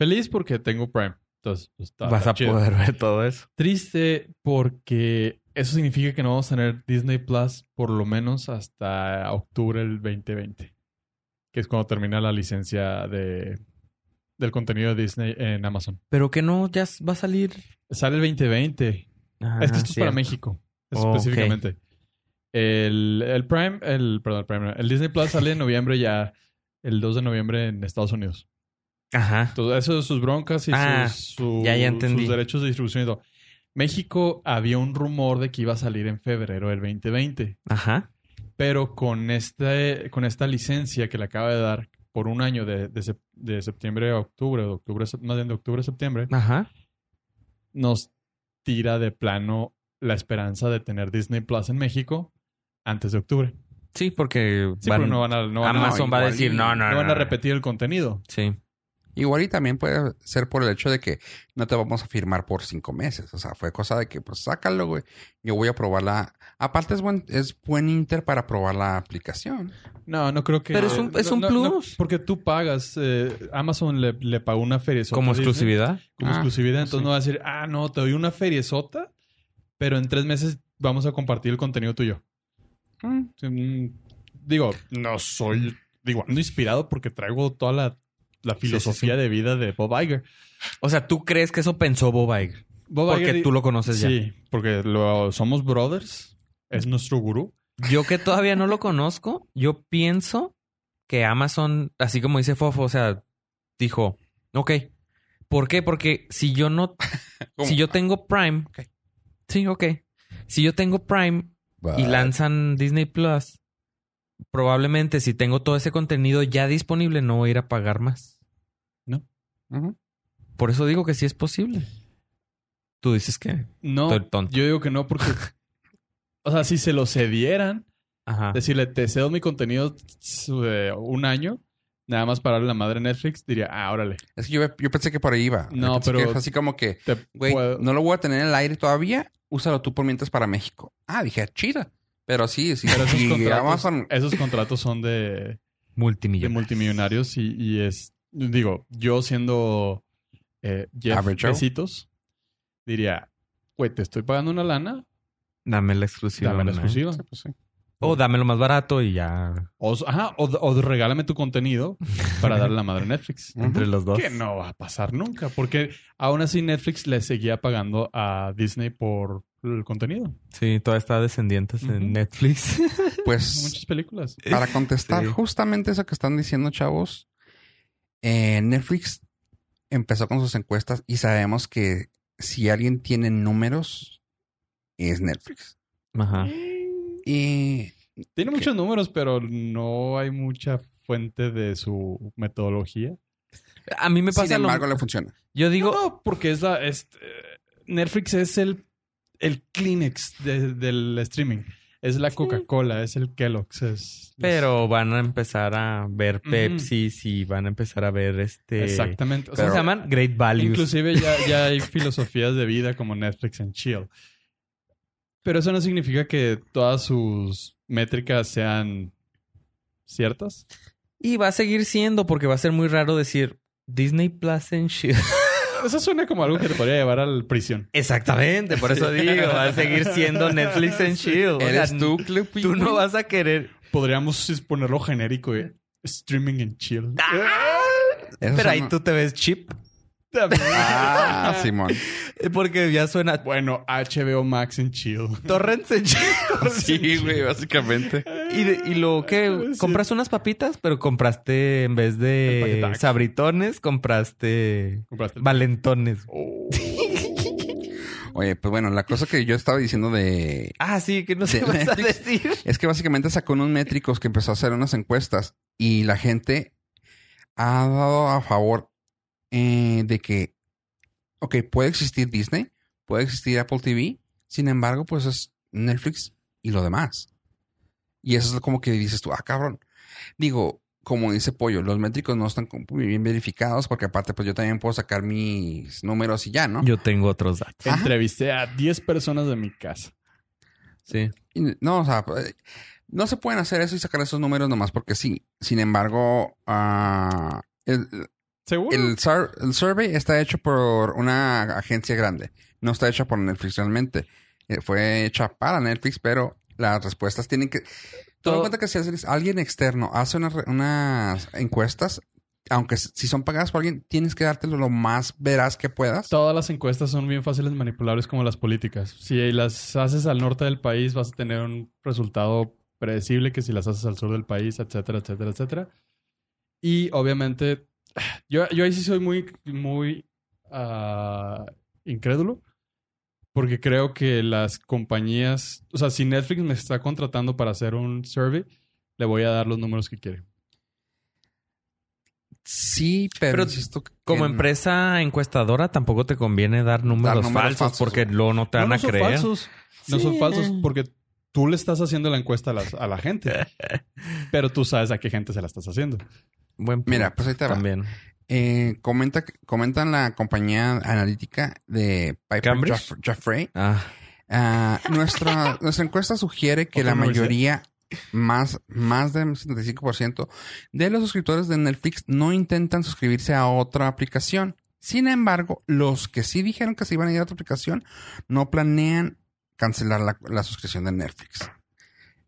Feliz porque tengo Prime. Entonces, pues, está, Vas está a chido. poder ver todo eso. Triste porque eso significa que no vamos a tener Disney Plus por lo menos hasta octubre del 2020. Que es cuando termina la licencia de, del contenido de Disney en Amazon. Pero que no, ya va a salir. Sale el 2020. Ah, es que esto es para. México. Oh, específicamente. El, el Prime, el, perdón, el Prime, el Disney Plus sale en noviembre ya, el 2 de noviembre en Estados Unidos. Ajá. Todo eso de sus broncas y Ah, sus, su- ya, ya entendí. sus derechos de distribución y todo. México había un rumor de que iba a salir en febrero del 2020, Ajá. pero con, este, con esta licencia que le acaba de dar por un año de, de, sep- de septiembre a octubre, de octubre, más bien de octubre a septiembre, Ajá. nos tira de plano la esperanza de tener Disney Plus en México antes de octubre. Sí, porque Sí, van- pero no van a, no van a- Amazon va a decir no, no, no no. van a no". repetir el contenido. Sí. Igual y también puede ser por el hecho de que no te vamos a firmar por cinco meses. O sea, fue cosa de que, pues, sácalo, güey. Yo voy a probarla. Aparte, es buen, es buen inter para probar la aplicación. No, no creo que... Pero es un- es no, un no, no, plus. porque tú pagas... eh, Amazon le, le pagó una feria. Como exclusividad. Como Ah, exclusividad. Entonces sí. no va a decir, ah, no, te doy una feriezota, pero en tres meses vamos a compartir el contenido tuyo. Mm. Mm, Digo, no soy... Digo, ando inspirado porque traigo toda la, la Sí, sí, filosofía de vida de Bob Iger. O sea, ¿tú crees que eso pensó Bob Iger? Bob Porque Iger- tú lo conoces ya. Sí, porque lo, somos brothers. Es nuestro gurú. Yo que todavía no lo conozco, yo pienso que Amazon, así como dice Fofo, o sea, dijo, ok. ¿Por qué? Porque si yo no, *laughs* ¿Cómo? si yo tengo Prime, Ok. sí, ok. Si yo tengo Prime y lanzan Disney Plus, probablemente si tengo todo ese contenido ya disponible, no voy a ir a pagar más. Ujú. Por eso digo que sí es posible. Tú dices que No, estoy tonto. yo digo que no porque... *laughs* o sea, si se lo cedieran, Ajá. decirle, te cedo mi contenido eh, un año, nada más para la madre Netflix, diría, ah, órale. Es que yo, yo pensé que por ahí iba. No, pensé pero- que así como que, güey, puedo- no lo voy a tener en el aire todavía. Úsalo tú por mientras para México. Ah, dije, chida. Pero sí, sí. Pero esos, sí, contratos, Amazon- esos contratos son de, de Multimillonario. multimillonarios y, y es, digo, yo siendo eh, Jeff. Besitos, diría, güey, te estoy pagando una lana, Dame la exclusiva. dame la exclusiva. Sí, pues sí. O dámelo más barato y ya O, ajá, o, o regálame tu contenido para darle la madre a Netflix. *laughs* Entre los dos. Que no va a pasar nunca, porque aún así Netflix le seguía pagando a Disney por el contenido. Sí, todavía está descendientes Ujú. en Netflix. *laughs* Pues Muchas películas. para contestar Sí. justamente eso que están diciendo, chavos, eh, Netflix empezó con sus encuestas y sabemos que si alguien tiene números, es Netflix. Ajá. Y Tiene muchos números, pero no hay mucha fuente de su metodología. A mí me pasa sin embargo lo... le funciona. Yo digo... no, porque es la. es, eh, Netflix es el, el Kleenex de- del streaming. Es la Coca-Cola, es el Kellogg's. Es, Pero van a empezar a ver. Pepsi y van a empezar a ver este... Exactamente. O ¿Cómo sea, se llaman? Great Values. Inclusive ya, ya hay *laughs* filosofías de vida como Netflix and Chill. Pero eso no significa que todas sus métricas sean ciertas. Y va a seguir siendo porque va a ser muy raro decir Disney Plus en shit. *laughs* Eso suena como algo que te podría llevar al prisión. Exactamente, por eso digo, va a seguir siendo Netflix en chill. ¿Eres tú, Club Tú no vas a querer... Podríamos ponerlo genérico, ¿eh? Streaming and chill. Esos Pero ahí tú te ves chip. Ah, *laughs* Simón. Porque ya suena Bueno, HBO Max en chill. torrents en chill. *laughs* Sí, güey, básicamente. Y, de- y lo que compras unas papitas, pero compraste en vez de sabritones, compraste Compraste el- valentones. Oh. *laughs* Oye, pues bueno, la cosa que yo estaba diciendo de... Ah, sí, que no sé vas a decir. Es que básicamente sacó unos métricos que empezó a hacer unas encuestas y la gente ha dado a favor eh, de que, ok, puede existir Disney, puede existir Apple TV, sin embargo, pues es Netflix y lo demás. Y eso es como que dices tú, ah, cabrón. Digo, como dice Pollo, los métricos no están bien verificados porque aparte, pues yo también puedo sacar mis números y ya, ¿no? Yo tengo otros datos. Ajá. Entrevisté a 10 personas de mi casa. Sí. Y No, o sea, no se pueden hacer eso y sacar esos números nomás porque sí. Sin embargo, el, ¿Seguro? el, sur- el survey está hecho por una agencia grande. No está hecho por Netflix realmente. Eh, fue hecha para Netflix, pero las respuestas tienen que... Toma en Todo- cuenta que si alguien externo hace unas, encuestas, aunque si son pagadas por alguien, tienes que dártelo lo más veraz que puedas. Todas las encuestas son bien fáciles manipulables como las políticas. Si las haces al norte del país, vas a tener un resultado predecible que si las haces al sur del país, etcétera, etcétera, etcétera. Y obviamente, yo, yo ahí sí soy muy, muy ah, incrédulo. Porque creo que las compañías, o sea, si Netflix me está contratando para hacer un survey, le voy a dar los números que quiere. Sí, pero, Pero insisto que Como no. empresa encuestadora, tampoco te conviene dar números, números falsos, falsos, porque luego no te van no, a no son creer. falsos. No Sí. son falsos porque tú le estás haciendo la encuesta a, las- a la gente. *laughs* pero tú sabes a qué gente se la estás haciendo. Buen punto Mira, pues ahí te va. también. Eh, comenta, comentan la compañía analítica de Piper. Jaff- Jaffray. Ah, Ah, nuestra, *laughs* nuestra encuesta sugiere que la mayoría, más, más del 75% de los suscriptores de Netflix no intentan suscribirse a otra aplicación. Sin embargo, los que sí dijeron que se iban a ir a otra aplicación no planean cancelar la, la suscripción de Netflix.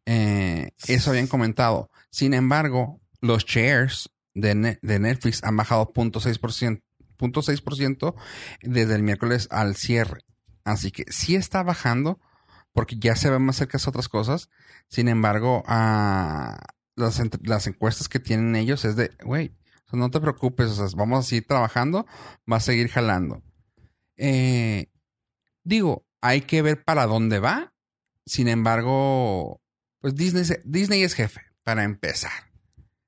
Eh, eso habían comentado. Sin embargo, los shares de, de Netflix han bajado 0.6%, 0.6% desde el miércoles al cierre. Así que sí está bajando porque ya se ven más cerca a otras cosas. Sin embargo, ah, las, las encuestas que tienen ellos es de, güey, no te preocupes, vamos a seguir trabajando, va a seguir jalando. Eh, digo, hay que ver para dónde va. Sin embargo, pues Disney, Disney es jefe, para empezar.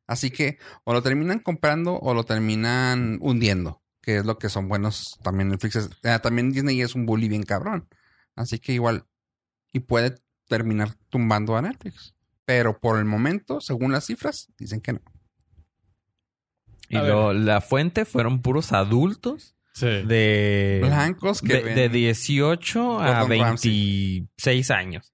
Así que o lo terminan comprando o lo terminan hundiendo, que es lo que son buenos también Netflix. es- eh, también Disney es un bully bien cabrón. Así que igual, y puede terminar tumbando a Netflix. Pero por el momento, según las cifras, dicen que no. y lo- la fuente fueron puros adultos Sí. de, Blancos que de, ven- de 18 a Gordon Ramsay. 26 años.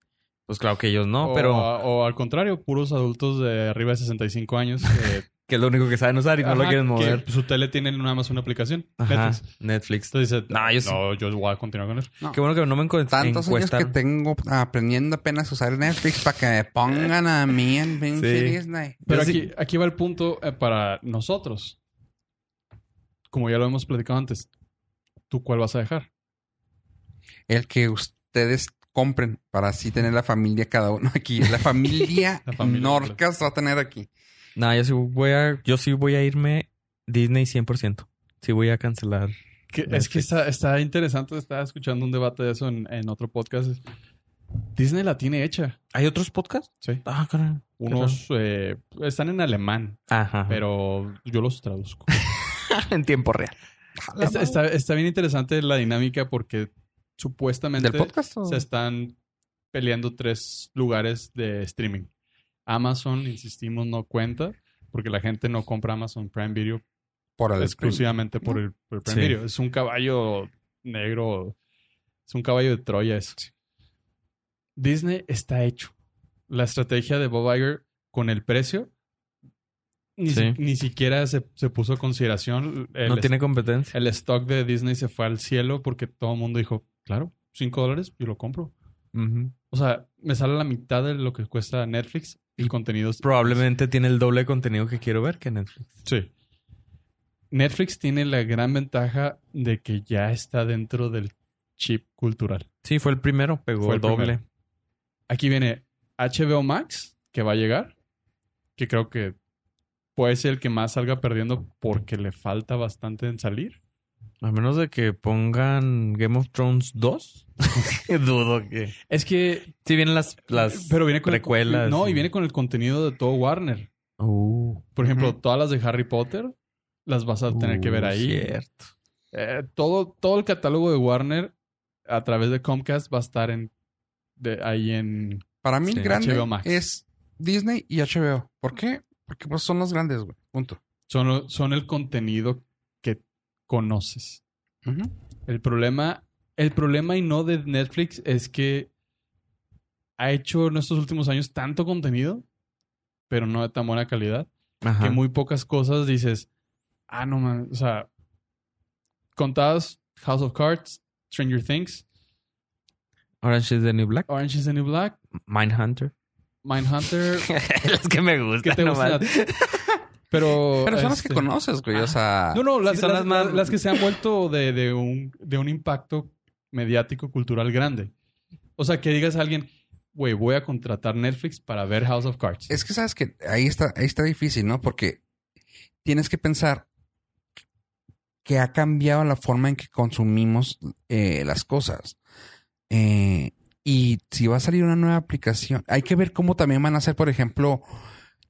Pues claro que ellos no, o, pero o al contrario, puros adultos de arriba de 65 años. *laughs* que es lo único que saben usar y no lo quieren que mover. Su tele tiene nada más una aplicación. Ajá, Netflix. Netflix. Entonces dice, No, yo sí- yo voy a continuar con eso. No. Qué bueno que no me encu- Tantos años que tengo aprendiendo apenas a usar Netflix para que me pongan a mí en *laughs* Sí. Disney. Pero aquí, aquí va el punto eh, para nosotros. Como ya lo hemos platicado antes, ¿tú cuál vas a dejar? El que ustedes compren para así tener la familia cada uno *laughs* aquí. La familia, *laughs* La familia Norcas va a tener aquí. No, yo sí voy a, yo sí voy a irme Disney 100%. Sí voy a cancelar. Que- es que está, está interesante. Estaba escuchando un debate de eso en, en otro podcast. Disney la tiene hecha. ¿Hay otros podcasts? Sí. Ah, caray. Unos eh, están en alemán, Ajá. pero yo los traduzco. *laughs* en tiempo real. Está, está- está bien interesante la dinámica porque supuestamente ¿Del podcast? o? se están peleando tres lugares de streaming. Amazon, insistimos, no cuenta porque la gente no compra Amazon Prime Video Por el exclusivamente por el, por el Prime Sí. Video. Es un caballo negro, es un caballo de Troya eso. Disney está hecho. La estrategia de Bob Iger con el precio ni, Sí. si- ni siquiera se, se puso a consideración. El, no tiene competencia. el stock de Disney se fue al cielo porque todo el mundo dijo, claro, 5 dólares, yo lo compro. O sea, me sale la mitad de lo que cuesta Netflix y contenidos. Probablemente tiene el doble de contenido que quiero ver que Netflix. Sí. Netflix tiene la gran ventaja de que ya está dentro del chip cultural. Sí, fue el primero, pegó Fue el doble. primero. Aquí viene HBO Max, que va a llegar, que creo que puede ser el que más salga perdiendo porque le falta bastante en salir. A menos de que pongan Game of Thrones 2. *laughs* Dudo que. Es que... Sí, vienen las, las pero viene con el- precuelas. no, y viene con el contenido de todo Warner. Uh, Por ejemplo, todas las de Harry Potter las vas a tener que ver uh, ahí. Cierto. Eh, todo, todo el catálogo de Warner a través de Comcast va a estar en de, ahí en... Para mí Sí, el grande HBO Max. es Disney y HBO. ¿Por qué? Porque pues son los grandes, güey. Punto. Son, lo- son el contenido conoces. El problema, el problema y no de Netflix es que ha hecho en estos últimos años tanto contenido, pero no de tan buena calidad, Ajá. que muy pocas cosas dices, ah, no man, o sea, contadas House of Cards, Stranger Things, Orange is the New Black. Orange is the New Black, Mindhunter. Mindhunter, *laughs* las que me ¿qué gustan. te nomás. gustan? *laughs* Pero, Pero son las que este, conoces, güey. O sea, No, no, las, Sí, son las- las más- las- las que se han vuelto de, de un, de un impacto mediático, cultural grande. O sea, que digas a alguien, güey, voy a contratar Netflix para ver House of Cards. es que sabes que ahí está, ahí está difícil, ¿no? Porque tienes que pensar que ha cambiado la forma en que consumimos eh, las cosas. Eh, y si va a salir una nueva aplicación, hay que ver cómo también van a ser, por ejemplo,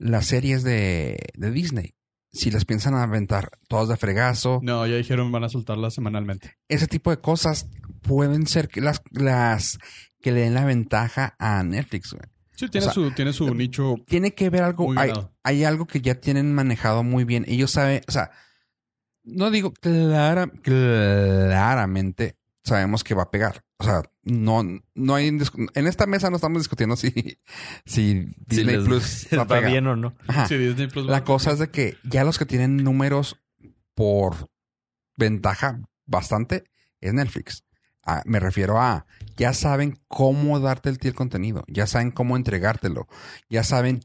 las series de, de Disney. Si las piensan aventar todas de fregazo, No, ya dijeron van a soltarla semanalmente. ese tipo de cosas pueden ser que las, las que le den la ventaja a Netflix. güey. Sí, tiene, O sea, su, tiene su nicho. Tiene que ver algo, hay, hay algo que ya tienen manejado muy bien. Ellos saben, o sea, no digo clara, claramente sabemos que va a pegar. O sea, no, no hay, en esta mesa no estamos discutiendo si, si Si Disney les- Plus va bien o no. Ajá. Sí, Disney Plus. La cosa es de que ya los que tienen números por ventaja bastante es Netflix. Ah, me refiero a ya saben cómo darte el, el contenido, ya saben cómo entregártelo, ya saben,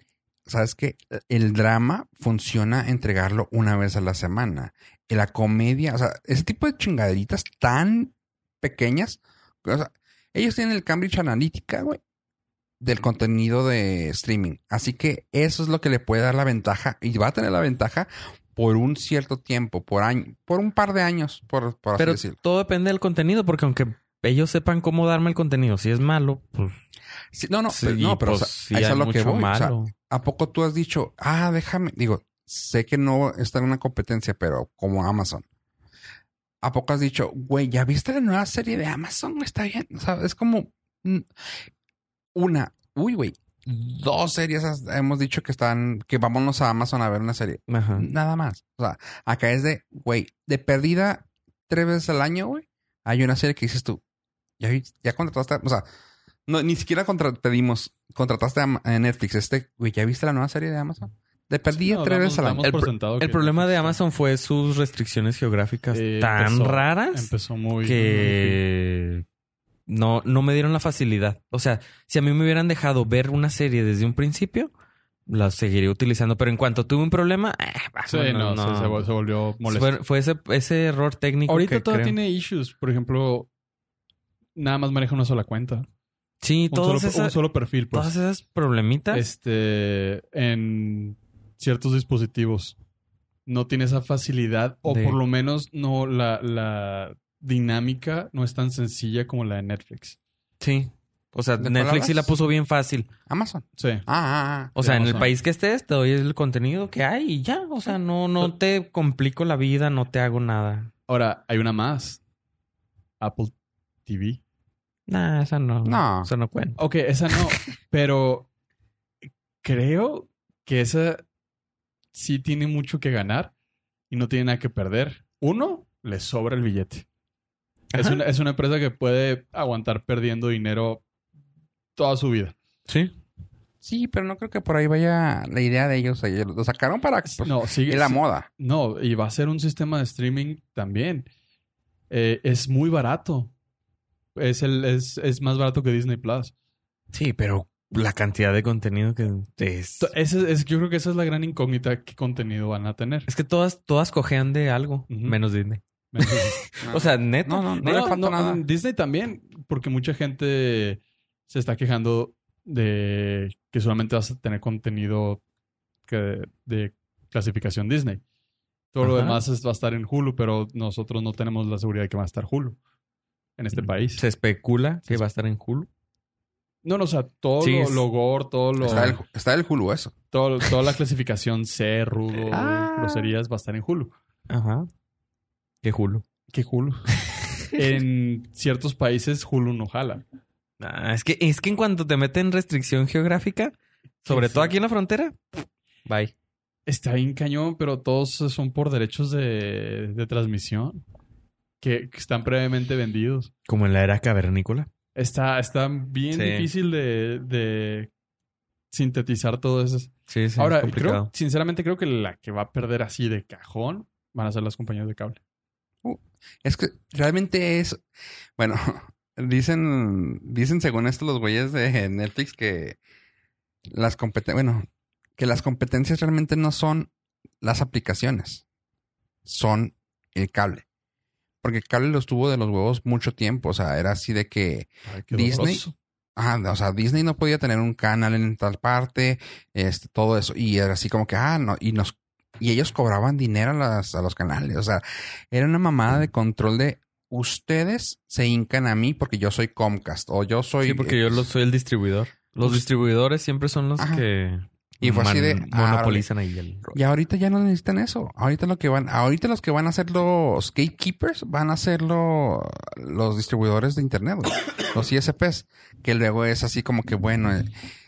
sabes que el drama funciona entregarlo una vez a la semana. Y la comedia, o sea, ese tipo de chingaderitas tan pequeñas, o sea, ellos tienen el Cambridge Analytica, güey, del contenido de streaming. Así que eso es lo que le puede dar la ventaja y va a tener la ventaja por un cierto tiempo, por año, por un par de años, por, por así Pero decirlo. todo depende del contenido, porque aunque ellos sepan cómo darme el contenido, si es malo, pues. Sí, no, no, sí, pero, no, pero o pues, sea, sí a eso es lo que mucho voy. O sea, malo. ¿A poco tú has dicho, ah, déjame, digo, sé que no está en una competencia, pero como Amazon. ¿A poco has dicho, güey, ya viste la nueva serie de Amazon? Está bien. O sea, es como mm, una, uy, güey, dos series hemos dicho que están, que vámonos a Amazon a ver una serie. Ajá. Nada más. O sea, acá es de, güey, de perdida tres veces al año, güey. Hay una serie que dices tú, ya, ya contrataste, o sea, no, ni siquiera contra- pedimos, contrataste a, a Netflix. Este, güey, ¿ya viste la nueva serie de Amazon? De perdida No, tres veces al año. El pro- El problema de Amazon fue sus restricciones geográficas Eh, tan empezó- raras Empezó muy. que no, no me dieron la facilidad. O sea, si a mí me hubieran dejado ver una serie desde un principio, la seguiría utilizando. Pero en cuanto tuve un problema, eh, Sí, bueno, no, Se, se vol- se volvió molesto. Fue, fue ese, ese error técnico. Ahorita que todavía creo. tiene issues. Por ejemplo, nada más maneja una sola cuenta. Sí, Un todas solo, esas, un solo perfil, pues. todas esas problemitas. Este, en ciertos dispositivos. No tiene esa facilidad, o De- por lo menos no la, la dinámica no es tan sencilla como la de Netflix. Sí. O sea, ¿De cuál Netflix sí la puso bien fácil. Amazon. Sí. Ah, ah, ah. O sea, en el país que estés, te doy el contenido que hay y ya. O sea, no, no te complico la vida, no te hago nada. Ahora, hay una más. Apple TV. Nah, esa no. No. Eso no cuenta. Ok, esa no. *laughs* pero creo que esa sí tiene mucho que ganar y no tiene nada que perder. Uno, le sobra el billete. Es una, es una empresa que puede aguantar perdiendo dinero toda su vida. Sí. Sí, pero no creo que por ahí vaya la idea de ellos. Lo sacaron para pues, no, sigue. es la moda. No, y va a ser un sistema de streaming también. Eh, es muy barato. Es, el, es, es más barato que Disney Plus. Sí, pero la cantidad de contenido que es. Ese es, yo creo que esa es la gran incógnita. ¿Qué contenido van a tener? Es que todas, todas cojean de algo, menos Disney. *laughs* O sea, neto. No, no, no neto. le falta nada. Disney también, porque mucha gente se está quejando de que solamente vas a tener contenido que- de clasificación Disney. Todo lo demás es- va a estar en Hulu, pero nosotros no tenemos la seguridad de que va a estar Hulu en este país. Se especula que va a estar en Hulu. No, no, o sea, todo Sí, lo, lo gore, todo lo, Está el, está el Hulu eso. todo- *laughs* toda la clasificación C, rudo, Ah. groserías va a estar en Hulu. Ajá. ¿Qué Hulu? ¿Qué Hulu? *laughs* en ciertos países Hulu no jala. Ah, es que es que en cuanto te meten restricción geográfica, sobre Sí. todo aquí en la frontera, bye. Está bien cañón, pero todos son por derechos de, de transmisión que, que están previamente vendidos. Como en la era cavernícola. Está, está bien Sí. difícil de, de sintetizar todo eso. Sí, sí. Ahora, es creo, sinceramente creo que la que va a perder así de cajón van a ser las compañías de cable. Es que realmente es. Bueno, *laughs* dicen, dicen según esto los güeyes de Netflix que las competencias, bueno, que las competencias realmente no son las aplicaciones, son el cable. Porque cable los tuvo de los huevos mucho tiempo. O sea, era así de que Ay, Disney, doloroso. Ah, o sea, Disney no podía tener un canal en tal parte, este, todo eso. Y era así como que, ah, no, y nos, y ellos cobraban dinero a, las, a los canales. O sea, era una mamada de control de ustedes se hincan a mí porque yo soy Comcast o yo soy. Sí, porque yo lo- soy el distribuidor. Los Pues- distribuidores siempre son los Ajá. que Y fue así de, ah, monopolizan ahí el Y ahorita ya no necesitan eso. Ahorita lo que van, ahorita los que van a ser los gatekeepers van a ser lo- los distribuidores de internet, *coughs* los ISPs, que luego es así como que bueno, eh,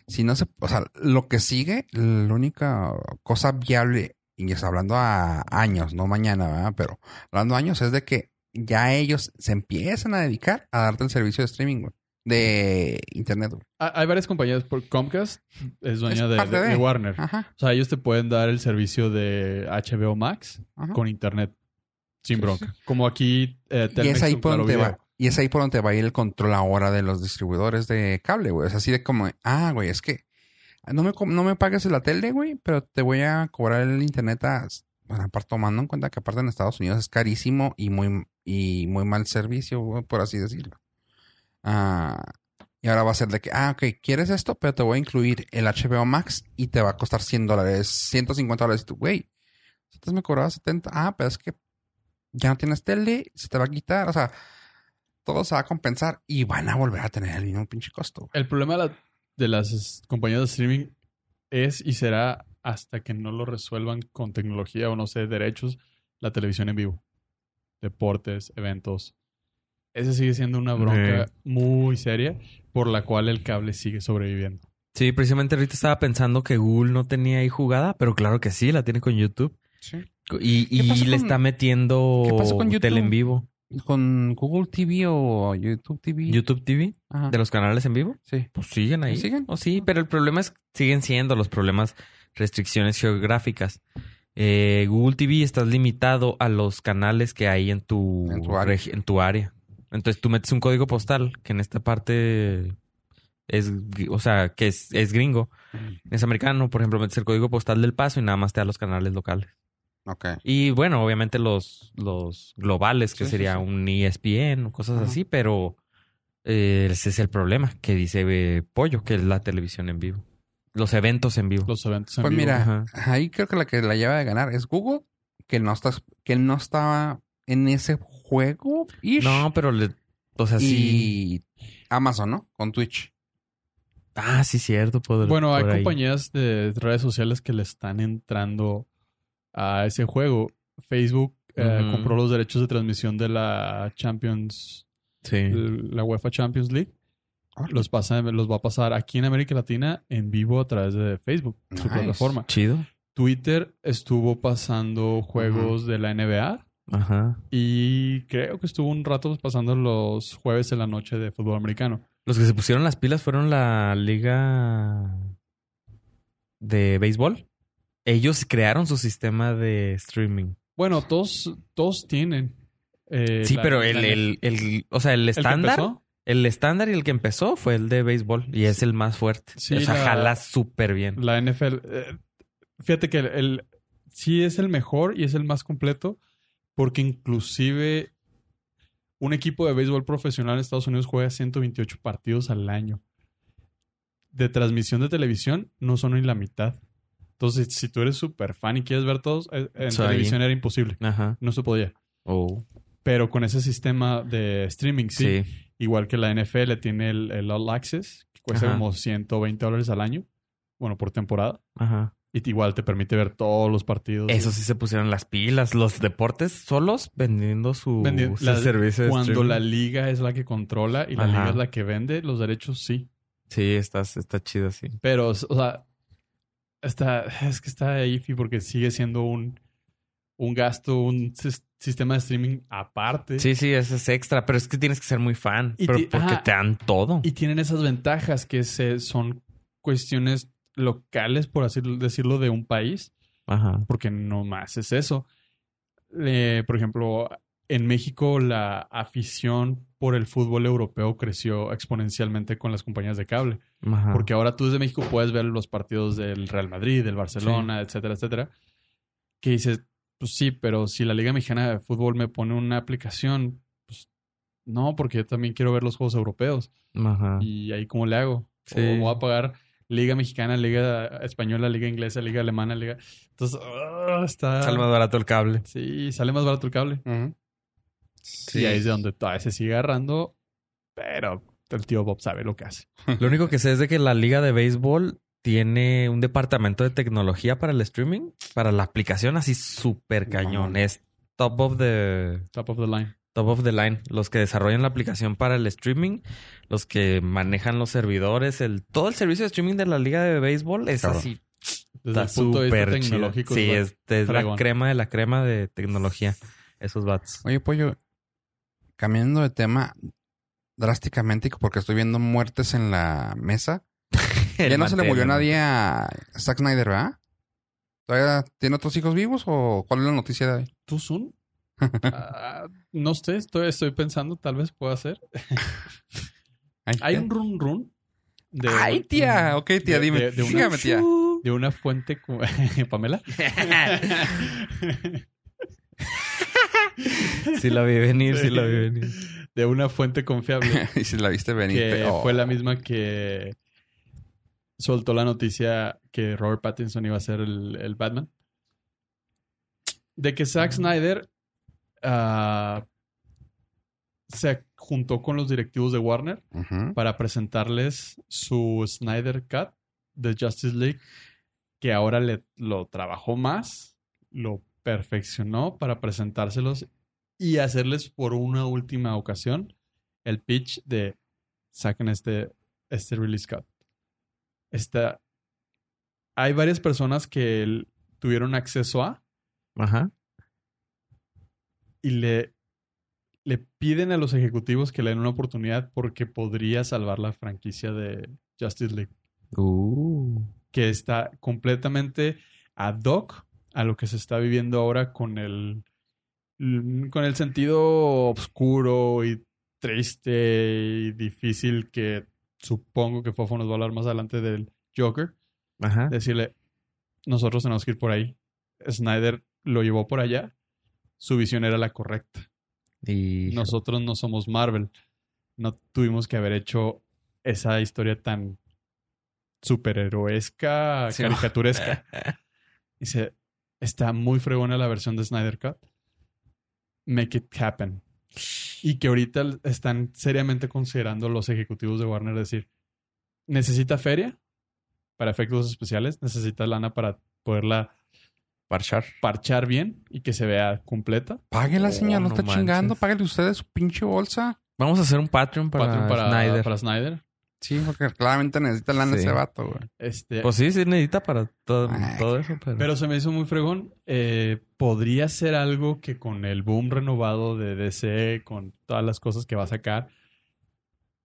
si no se, o sea, lo que sigue, la única cosa viable, y es hablando a años, no mañana, ¿verdad? Pero hablando a años es de que ya ellos se empiezan a dedicar a darte el servicio de streaming, güey, de internet, Hay varias compañías, por Comcast es dueña Es de, parte de- de. de Warner. Ajá, O sea, ellos te pueden dar el servicio de HBO Max ajá. con internet sin Sí, bronca. Como aquí eh, Y es ahí por Claro donde Video. va. Y es ahí por donde va a ir el control ahora de los distribuidores de cable, güey. Es así de como, ah, güey, es que no me, no me pagues la tele, güey, pero te voy a cobrar el internet a, bueno, aparte tomando en cuenta que aparte en Estados Unidos es carísimo y muy, y muy mal servicio, por así decirlo. Ah, y ahora va a ser de que, ah, ok, ¿quieres esto? Pero te voy a incluir el HBO Max y te va a costar 100 dólares, 150 dólares. Tú, güey, antes me cobraba 70. Ah, pero es que ya no tienes tele, se te va a quitar. O sea, todo se va a compensar y van a volver a tener el mismo pinche costo. El problema de, la- de las compañías de streaming es y será hasta que no lo resuelvan con tecnología o no sé, derechos, la televisión en vivo. Deportes, eventos. Ese sigue siendo una bronca muy seria por la cual el cable sigue sobreviviendo. Sí, precisamente ahorita estaba pensando que Google no tenía ahí jugada, pero claro que sí, la tiene con YouTube. Y, ¿Qué y pasó le está metiendo qué pasó con YouTube? tele en vivo. ¿Con Google TV o YouTube TV? YouTube TV, Ajá. de los canales en vivo. Sí. Pues siguen ahí. ¿Siguen? Oh, sí, pero el problema es siguen siendo los problemas restricciones geográficas. Eh, Google TV estás limitado a los canales que hay en tu, En tu área. regi- en tu área. Entonces tú metes un código postal que en esta parte es, o sea, que es, es gringo, es americano. Por ejemplo, metes el código postal del paso y nada más te da los canales locales. Ok. Y bueno, obviamente los, los globales, que Sí, sería sí. un ESPN o cosas Ajá. así, pero eh, ese es el problema que dice eh, Pollo, que es la televisión en vivo. Los eventos en vivo. Los eventos en Pues vivo. mira, Ajá. ahí creo que la que la lleva de ganar es Google, que no está, que no estaba en ese juego. No, pero le, o sea, sí. Amazon, ¿no? Con Twitch. Ah, sí, cierto. Bueno, hay ahí. compañías de redes sociales que le están entrando a ese juego. Facebook eh, compró los derechos de transmisión de la Champions, Sí. la UEFA Champions League. Los, pasa, los va a pasar aquí en América Latina en vivo a través de Facebook, su plataforma. Chido. Twitter estuvo pasando juegos de la NBA Ajá. y creo que estuvo un rato pasando los jueves en la noche de fútbol americano. Los que se pusieron las pilas fueron la liga de béisbol. Ellos crearon su sistema de streaming. Bueno, todos, todos tienen. eh, Sí, la- pero el, el, el, o sea, el ¿El que estándar, el estándar y el que empezó fue el de béisbol y es el más fuerte. Sí, o sea, la- jala súper bien. La NFL. eh, fíjate que el, el- sí es el mejor y es el más completo, Porque inclusive un equipo de béisbol profesional en Estados Unidos juega 128 partidos al año. De transmisión de televisión no son ni la mitad. Entonces, si tú eres súper fan y quieres ver todos, eh, en televisión era imposible. Ajá. No se podía. Oh. Pero con ese sistema de streaming, sí. Sí. Igual que la NFL tiene el, el All Access, que cuesta Ajá. como 120 dólares al año. Bueno, por temporada. Ajá. Y igual te permite ver todos los partidos. Eso sí se pusieron las pilas. Los deportes solos vendiendo su, Vendi- su la- servicio Cuando streaming. la liga es la que controla y la Ajá. liga es la que vende, los derechos sí. Sí, estás, está chido, sí. Pero, o sea, está, es que está iffy porque sigue siendo un, un gasto, un sis- sistema de streaming aparte. Sí, sí, eso es extra. Pero es que tienes que ser muy fan. Y pero porque te dan todo. Y tienen esas ventajas que se, son cuestiones locales, por así decirlo, de un país. Ajá. porque no más es eso. Eh, por ejemplo, en México la afición por el fútbol europeo creció exponencialmente con las compañías de cable, Ajá. porque ahora tú desde México puedes ver los partidos del Real Madrid, del Barcelona, etcétera, etcétera. Que dices, pues sí, pero si la Liga Mexicana de Fútbol me pone una aplicación, pues no, porque yo también quiero ver los juegos europeos. Ajá. ¿Y ahí cómo le hago? Sí. O voy a pagar Liga Mexicana, Liga Española, Liga Inglesa, Liga Alemana, Liga... Entonces, ah, está... Sale más barato el cable. Sí, sale más barato el cable. Ujú. Y ahí es de donde todavía se sigue agarrando, pero el tío Bob sabe lo que hace. Lo único que sé es de que la liga de béisbol tiene un departamento de tecnología para el streaming, para la aplicación así súper cañón. Es top of the Top of the line. Top of the line. Los que desarrollan la aplicación para el streaming, los que manejan los servidores, el todo el servicio de streaming de la liga de béisbol es Cabrón. así. Desde Está el punto de vista súper chido. tecnológico. Sí, es es, la crema de la crema de tecnología. Esos bats. Oye, pollo, cambiando de tema drásticamente, porque estoy viendo muertes en la mesa. *laughs* ya no se le murió nadie a Zack Snyder, ¿verdad? ¿Todavía tiene otros hijos vivos o cuál es la noticia de hoy? ¿Tú, Sun? Ah, no sé, estoy, estoy pensando, tal vez pueda ser. *laughs* Ay, Hay un run run. De, Ay, tía. Ok, tía, de- dime. de- de una- Dígame, tía. De una fuente. *laughs* Pamela. *laughs* Sí la vi venir, sí la vi venir. De una fuente confiable. y si la viste venir. que oh. fue la misma que soltó la noticia que Robert Pattinson iba a ser el, el Batman. De que Zack Snyder ah, se juntó con los directivos de Warner para presentarles su Snyder Cut de Justice League, que ahora le, lo trabajó más, lo perfeccionó para presentárselos y hacerles por una última ocasión el pitch de saquen este, este release cut. Esta, hay varias personas que tuvieron acceso a Ajá. Y le, le piden a los ejecutivos que le den una oportunidad porque podría salvar la franquicia de Justice League. Uh. que está completamente ad hoc a lo que se está viviendo ahora con el con el sentido oscuro y triste y difícil que supongo que Fofo nos va a hablar más adelante del Joker. Ajá. Decirle, nosotros tenemos que ir por ahí. Snyder lo llevó por allá. Su visión era la correcta. Y Nosotros no somos Marvel. No tuvimos que haber hecho esa historia tan superheroesca, Sí. caricaturesca. *laughs* Dice, está muy fregona la versión de Snyder Cut. Make it happen. Y que ahorita están seriamente considerando los ejecutivos de Warner decir, necesita feria para efectos especiales, necesita lana para poderla parchar. parchar bien y que se vea completa. Páguela, Oh, señor, no, no está chingando. Páguele usted su pinche bolsa. Vamos a hacer un Patreon para, Patreon para, Snyder. para Snyder. Sí, porque claramente necesita lana Sí. ese vato, güey. Este, Pues sí, sí necesita para todo, Ay. todo eso, pero... Pero se me hizo muy fregón. Eh, podría ser algo que con el boom renovado de DC, con todas las cosas que va a sacar,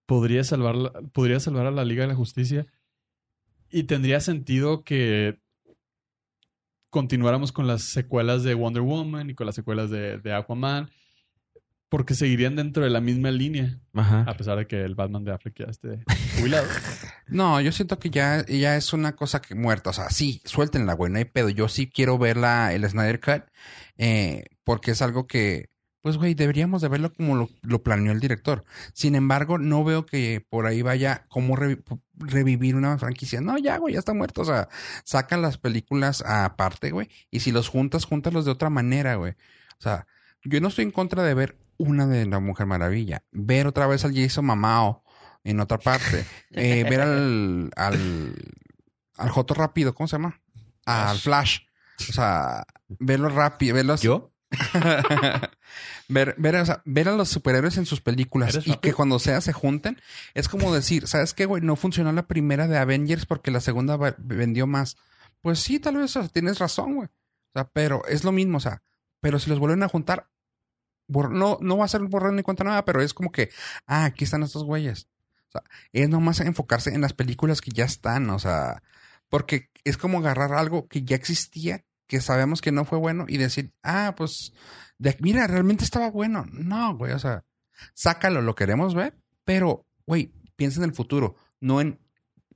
podría salvar, podría salvar a la Liga de la Justicia. Y tendría sentido que continuáramos con las secuelas de Wonder Woman y con las secuelas de, de Aquaman, porque seguirían dentro de la misma línea, Ajá. a pesar de que el Batman de Affleck ya esté jubilado. *laughs* No, yo siento que ya, ya es una cosa que muerta. O sea, sí, suéltenla, güey, no hay pedo. Yo sí quiero ver la, el Snyder Cut. Eh, porque es algo que, pues, güey, deberíamos de verlo como lo, lo planeó el director. Sin embargo, no veo que por ahí vaya como revi- revivir una franquicia. No, ya, güey, ya está muerto. O sea, sacan las películas aparte, güey. Y si los juntas, júntalos de otra manera, güey. O sea, yo no estoy en contra de ver una de la Mujer Maravilla. Ver otra vez al Jason Mamao en otra parte. Eh, ver al, al, al Joto rápido, ¿cómo se llama? Al Flash. O sea, verlo rápido, verlos. ¿Yo? *laughs* ver, ver, o sea, ver a los superhéroes en sus películas ¿Eres y que cuando sea se junten, es como decir, ¿sabes qué, güey? No funcionó la primera de Avengers porque la segunda vendió más. Pues sí, tal vez o sea, tienes razón, güey. O sea, pero es lo mismo, o sea, pero si los vuelven a juntar, no, no va a ser borrón ni cuenta nada, pero es como que, ah, aquí están estos güeyes. O sea, es nomás enfocarse en las películas que ya están, o sea, porque es como agarrar algo que ya existía, que sabemos que no fue bueno y decir, ah, pues, de, mira, realmente estaba bueno. No, güey, o sea, sácalo, lo queremos ver, pero, güey, piensa en el futuro, no en,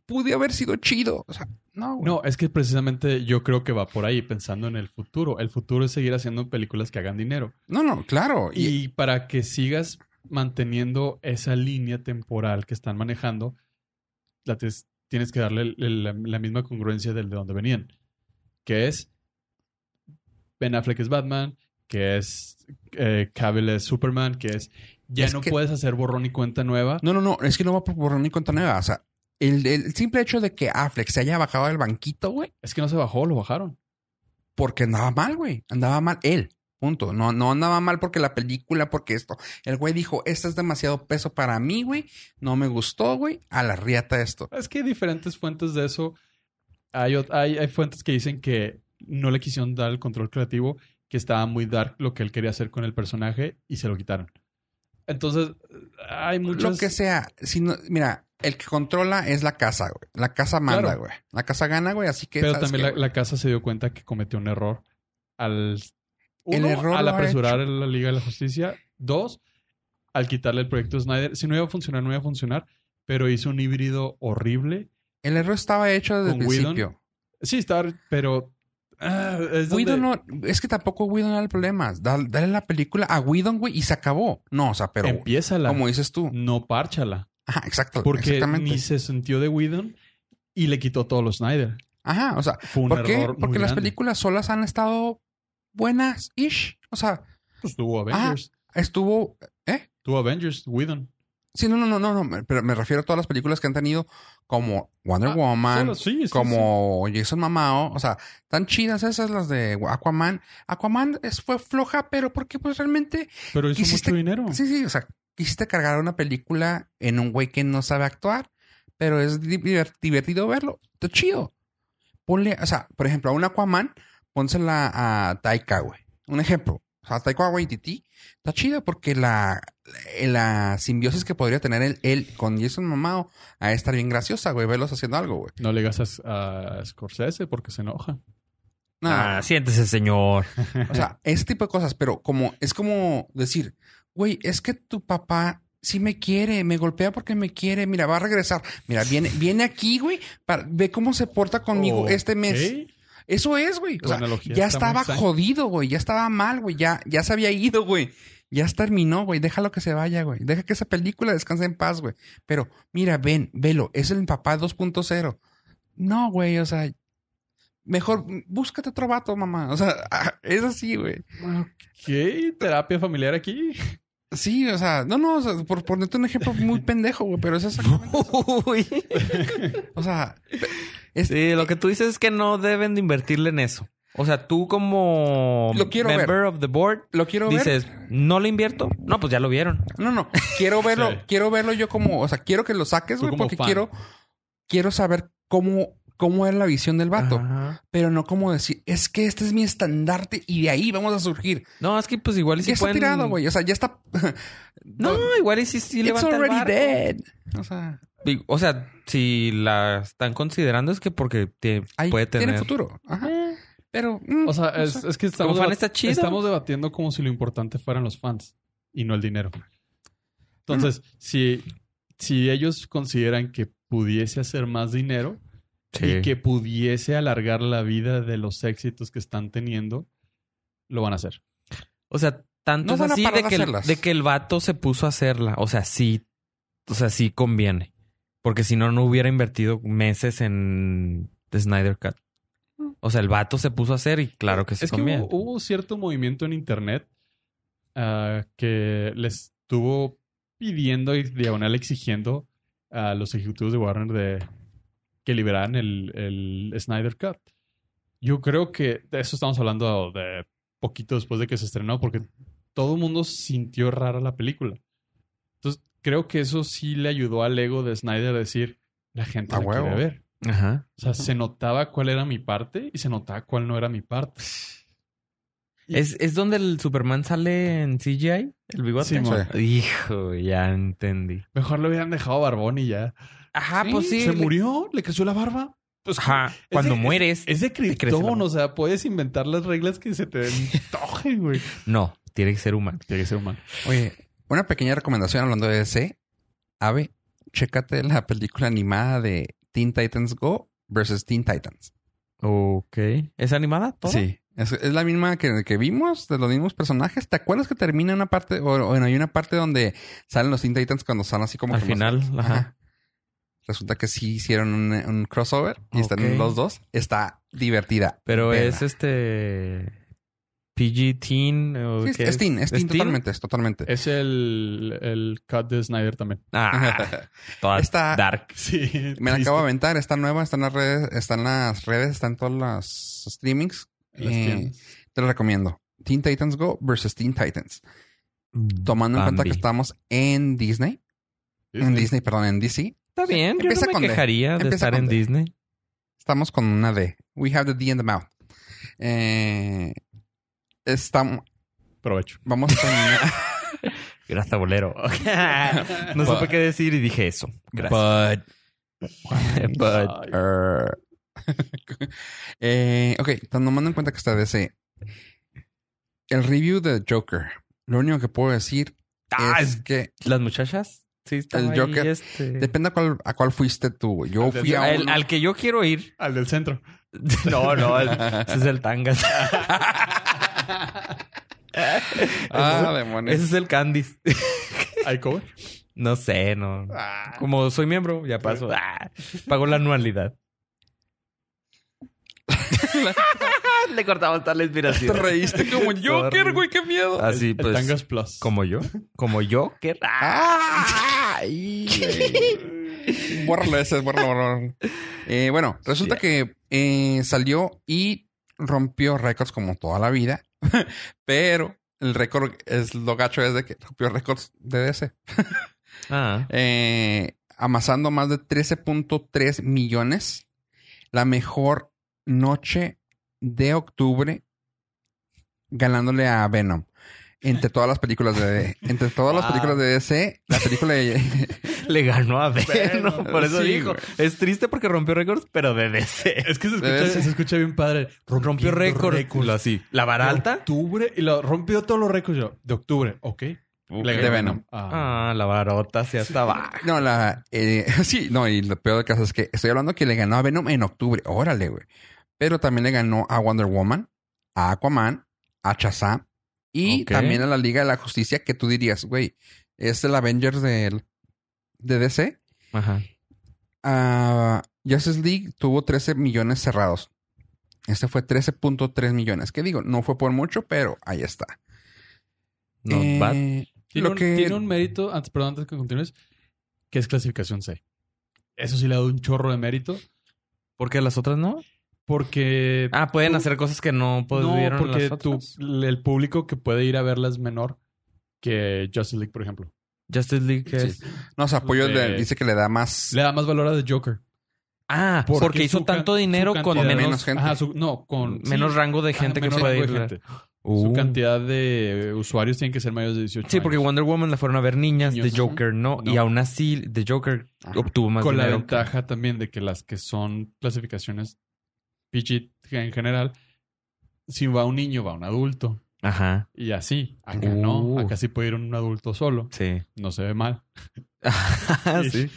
pude haber sido chido. O sea, no, güey. No, es que precisamente yo creo que va por ahí, pensando en el futuro. El futuro es seguir haciendo películas que hagan dinero. No, no, claro. Y, Y para que sigas manteniendo esa línea temporal que están manejando, la tienes que darle el- el- la, la misma congruencia del de donde venían. Que es Ben Affleck es Batman, que es eh, Cavill es Superman, que es... Ya Es no que- puedes hacer borrón y cuenta nueva. no, no, no, es que no va por borrar ni cuenta nueva. O sea, el, el simple hecho de que Affleck se haya bajado del banquito, güey, Es que no se bajó, lo bajaron. porque andaba mal, güey. Andaba mal él. Punto. No, no andaba mal porque la película, porque esto. El güey dijo, esto es demasiado peso para mí, güey. No me gustó, güey. A la riata esto. Es que hay diferentes fuentes de eso. Hay, hay, hay fuentes que dicen que no le quisieron dar el control creativo, que estaba muy dark lo que él quería hacer con el personaje y se lo quitaron. Entonces, hay muchos... Lo que sea. Si no, mira, el que controla es la casa, güey. La casa manda, Claro. güey. La casa gana, güey. Así que. Pero ¿sabes también la, casa se dio cuenta que cometió un error al... El uno, error al apresurar la Liga de la Justicia. Dos, al quitarle el proyecto Snyder. Si no iba a funcionar, no iba a funcionar. Pero hizo un híbrido horrible. El error estaba hecho desde el Whedon, principio. Sí, está... Pero... ah, es donde- Whedon no, es que tampoco Whedon era el problema. Dale, dale la película a Whedon, güey, y se acabó. No, o sea, pero Empiézala. como dices tú. No párchala. Ajá, exacto. Porque exactamente. ni se sintió de Whedon y le quitó todos los Snyder. Ajá, o sea, Fue un ¿por qué? error muy Porque las películas solas han estado buenas, ish. O sea, Pues tuvo Avengers. estuvo, ¿eh? Tuvo Avengers, Whedon. Sí, no, no, no, no, no, pero me refiero a todas las películas que han tenido como Wonder Ah, Woman, solo- sí, sí, como Jason Mamao, o sea, tan chidas esas las de Aquaman. Aquaman es, fue floja, pero porque pues realmente. Pero hizo Quisiste- mucho dinero. sí, sí, o sea, quisiste cargar una película en un güey que no sabe actuar, pero es diver- divertido verlo, está chido. Ponle, o sea, por ejemplo, a un Aquaman, pónsela a Taika, güey. Un ejemplo. O sea, Taika Waititi está chido porque la, la, simbiosis que podría tener él, él con Jason Mamao a estar bien graciosa, güey, verlos haciendo algo, güey. No le gastas a Scorsese porque se enoja. No, Ah, siéntese, señor. O sea, *laughs* ese tipo de cosas, pero como, es como decir, güey, es que tu papá sí me quiere, me golpea porque me quiere, mira, va a regresar. Mira, viene, viene aquí, güey, para, ve cómo se porta conmigo este mes. Ok. Eso es, güey. O sea, ya estaba jodido, güey. Ya estaba mal, güey. Ya, ya se había ido, güey. Ya terminó, güey. Déjalo que se vaya, güey. Deja que esa película descanse en paz, güey. Pero, mira, ven, velo. Es el papá 2.0. No, güey. O sea, mejor búscate otro vato, mamá. O sea, *laughs* es así, güey. ¿Qué? ¿Terapia familiar aquí? Sí, o sea, no, no, o sea, por ponerte un ejemplo muy pendejo, güey, pero es exactamente. Uy. O sea, es, Sí, lo que tú dices es que no deben de invertirle en eso. O sea, tú como Lo quiero ver. member of the board lo quiero ver. dices, ¿no le invierto? No, pues ya lo vieron. No, no, quiero verlo, *laughs* Sí. quiero verlo yo como, o sea, quiero que lo saques, güey, porque fan. quiero, quiero saber cómo, cómo era la visión del vato, Ajá. pero no como decir, es que este es mi estandarte y de ahí vamos a surgir. No, es que pues igual y si ya está pueden... tirado, güey, o sea, ya está. *laughs* No, igual y si, si It's levanta el already barco. dead. O sea, O sea, si la están considerando es que porque te ahí puede tener... tiene futuro. Ajá. Pero, mm, O sea, no es, sé. es que estamos, fan está chido. estamos debatiendo como si lo importante fueran los fans y no el dinero. Entonces, si, si ellos consideran que pudiese hacer más dinero Sí. y que pudiese alargar la vida de los éxitos que están teniendo, lo van a hacer. O sea, tanto No es así de de que, el, de que el vato se puso a hacerla. O sea, sí. O sea, sí conviene. Porque si no, no hubiera invertido meses en The Snyder Cut. O sea, el vato se puso a hacer y claro que sí es que conviene. hubo, hubo cierto movimiento en internet ah, que les estuvo pidiendo y diagonal exigiendo a los ejecutivos de Warner de que liberaran el, el Snyder Cut. Yo creo que de eso estamos hablando de poquito después de que se estrenó, porque todo el mundo sintió rara la película. Entonces, creo que eso sí le ayudó al ego de Snyder a decir, la gente A la quiere ver. Ajá. O sea, se notaba cuál era mi parte y se notaba cuál no era mi parte. Y- ¿Es, ¿Es donde el Superman sale en CGI? ¿El bigote? Sí. Hijo, ya entendí. Mejor le hubieran dejado barbón y ya. Ajá, Sí, pues sí. ¿Se murió? ¿Le creció la barba? Pues Ajá. Cuando de- mueres. Es de barba. o sea, puedes inventar las reglas que se te antojen, güey. No, tiene que ser humano. Tiene que ser humano. Oye, una pequeña recomendación hablando de DC. Ave, chécate la película animada de Teen Titans Go versus Teen Titans. Ok. ¿Es animada? Sí. Es, es la misma que, que vimos, de los mismos personajes. ¿Te acuerdas que termina una parte, o bueno, hay una parte donde salen los Teen Titans cuando salen así como Al que los- final, ajá. Resulta que sí hicieron un, un crossover y están Ok. los dos. Está divertida. Pero es este. PG-teen. ¿o Sí, es, qué es teen, es teen totalmente, es totalmente. Es el, el cut de Snyder también. Ah, *laughs* toda Está- dark. Sí. Me la acabo de aventar, está nueva, está en las redes, está en las redes, está en todas las streamings. Las Eh, te lo recomiendo. Teen Titans Go versus Teen Titans. Tomando en cuenta que Bambi. estamos en Disney, en Disney, perdón, en DC, Está bien, yo Empieza no con me D. quejaría de Empieza estar en D. Disney. estamos con una D. We have the D in the mouth. Eh, estamos, Provecho. vamos con *laughs* Gracias, bolero. *laughs* *laughs* no supe qué decir y dije eso. Gracias. But. Ay, Er. eh, ok, tomando en cuenta que está DC. El review de Joker. Lo único que puedo decir Ah, es es- que Las muchachas. Sí, está El Joker. Este... depende a cuál, a cuál fuiste tú. Yo Al fui a Al, uno- al que yo quiero ir. Al del centro. *laughs* No, no, el- ese es el Tangas. *laughs* Ah, demonios. ese es el Candice. *laughs* ¿Hay cover? No sé, no. Ah. Como soy miembro, ya paso. Ah, pago la anualidad. *laughs* Le cortamos toda la Te inspiración. reíste como *laughs* Joker, güey, qué miedo. Así El pues. Tangas Plus. Como yo. Como yo. ¿Qué? Ah, ay, *laughs* bórralo ese, bórralo, bórralo. Eh, bueno, resulta que eh, salió y rompió récords como toda la vida, pero el récord es lo gacho es de que rompió récords de DC, Ah. eh, amasando más de 13.3 millones, la mejor noche de octubre, ganándole a Venom. Entre todas las películas de entre todas las Wow. películas de DC, la película de *laughs* Le ganó a Venom. Venom. Por eso Sí, dijo. güey. Es triste porque rompió récords, pero de DC. Es que se escucha, se escucha bien padre. Rompió récords. Así. La vara De alta. octubre y lo rompió todos los récords yo. De octubre, ok. Le de Venom. Ah. Ah, la varota hacia hasta abajo. No, la. eh, *laughs* sí, no, y lo peor del caso es que estoy hablando que le ganó a Venom en octubre. Órale, güey. Pero también le ganó a Wonder Woman, a Aquaman, a Shazam y también a la Liga de la Justicia, que tú dirías, güey, es el Avengers del, de DC. Ajá. Ah, Justice League tuvo 13 millones cerrados. Este fue 13.3 millones. ¿Qué digo? No fue por mucho, pero ahí está. Not Eh, bad. Tiene, lo un, que- tiene un mérito, antes, perdón, antes que continúes, que es clasificación C. Eso sí le da un chorro de mérito. ¿Por qué las otras no? Porque. Ah, pueden tú- hacer cosas que no No, pudieron porque las tú, otras. el público que puede ir a verla es menor que Justice League, por ejemplo. Justice League Sí. es... No, se apoyó, Eh, dice que le da más. Le da más valor a The Joker. Ah, porque, hizo tanto dinero con menos, menos gente. Ajá, su- no, con menos sí, rango de ajá, gente que puede ir. Uh. Su cantidad de usuarios tienen que ser mayores de 18 Sí, porque. Wonder Woman la fueron a ver niñas, Niños, The Joker no, No. y aún así The Joker Ajá. obtuvo más Con la ventaja también de que las que son clasificaciones PG en general, si va un niño, va un adulto. Ajá, Y así. Acá Uh. no. Acá sí puede ir un adulto solo. sí. *laughs* No se ve mal. sí.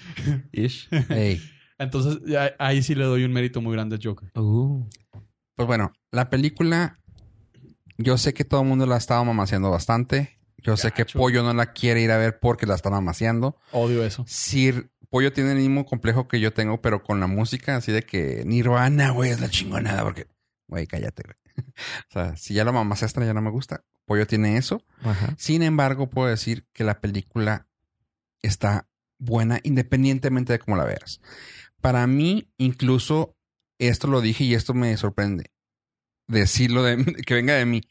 Ish. *laughs* Ey. Entonces, ahí sí le doy un mérito muy grande a Joker. Uh. Pues bueno, la película Yo sé que todo el mundo la ha estado mamaseando bastante. Yo sé que. Pollo no la quiere ir a ver porque la está mamaseando. Odio eso. Sir Pollo tiene el mismo complejo que yo tengo, pero con la música, así de que Nirvana, güey, es la chingonada, porque, güey, cállate, güey. *laughs* o sea, si ya la mamaseaste ya no me gusta. Pollo tiene eso. Ajá. Sin embargo, puedo decir que la película está buena independientemente de cómo la veas. Para mí, incluso, esto lo dije y esto me sorprende. Decirlo de *laughs* que venga de mí.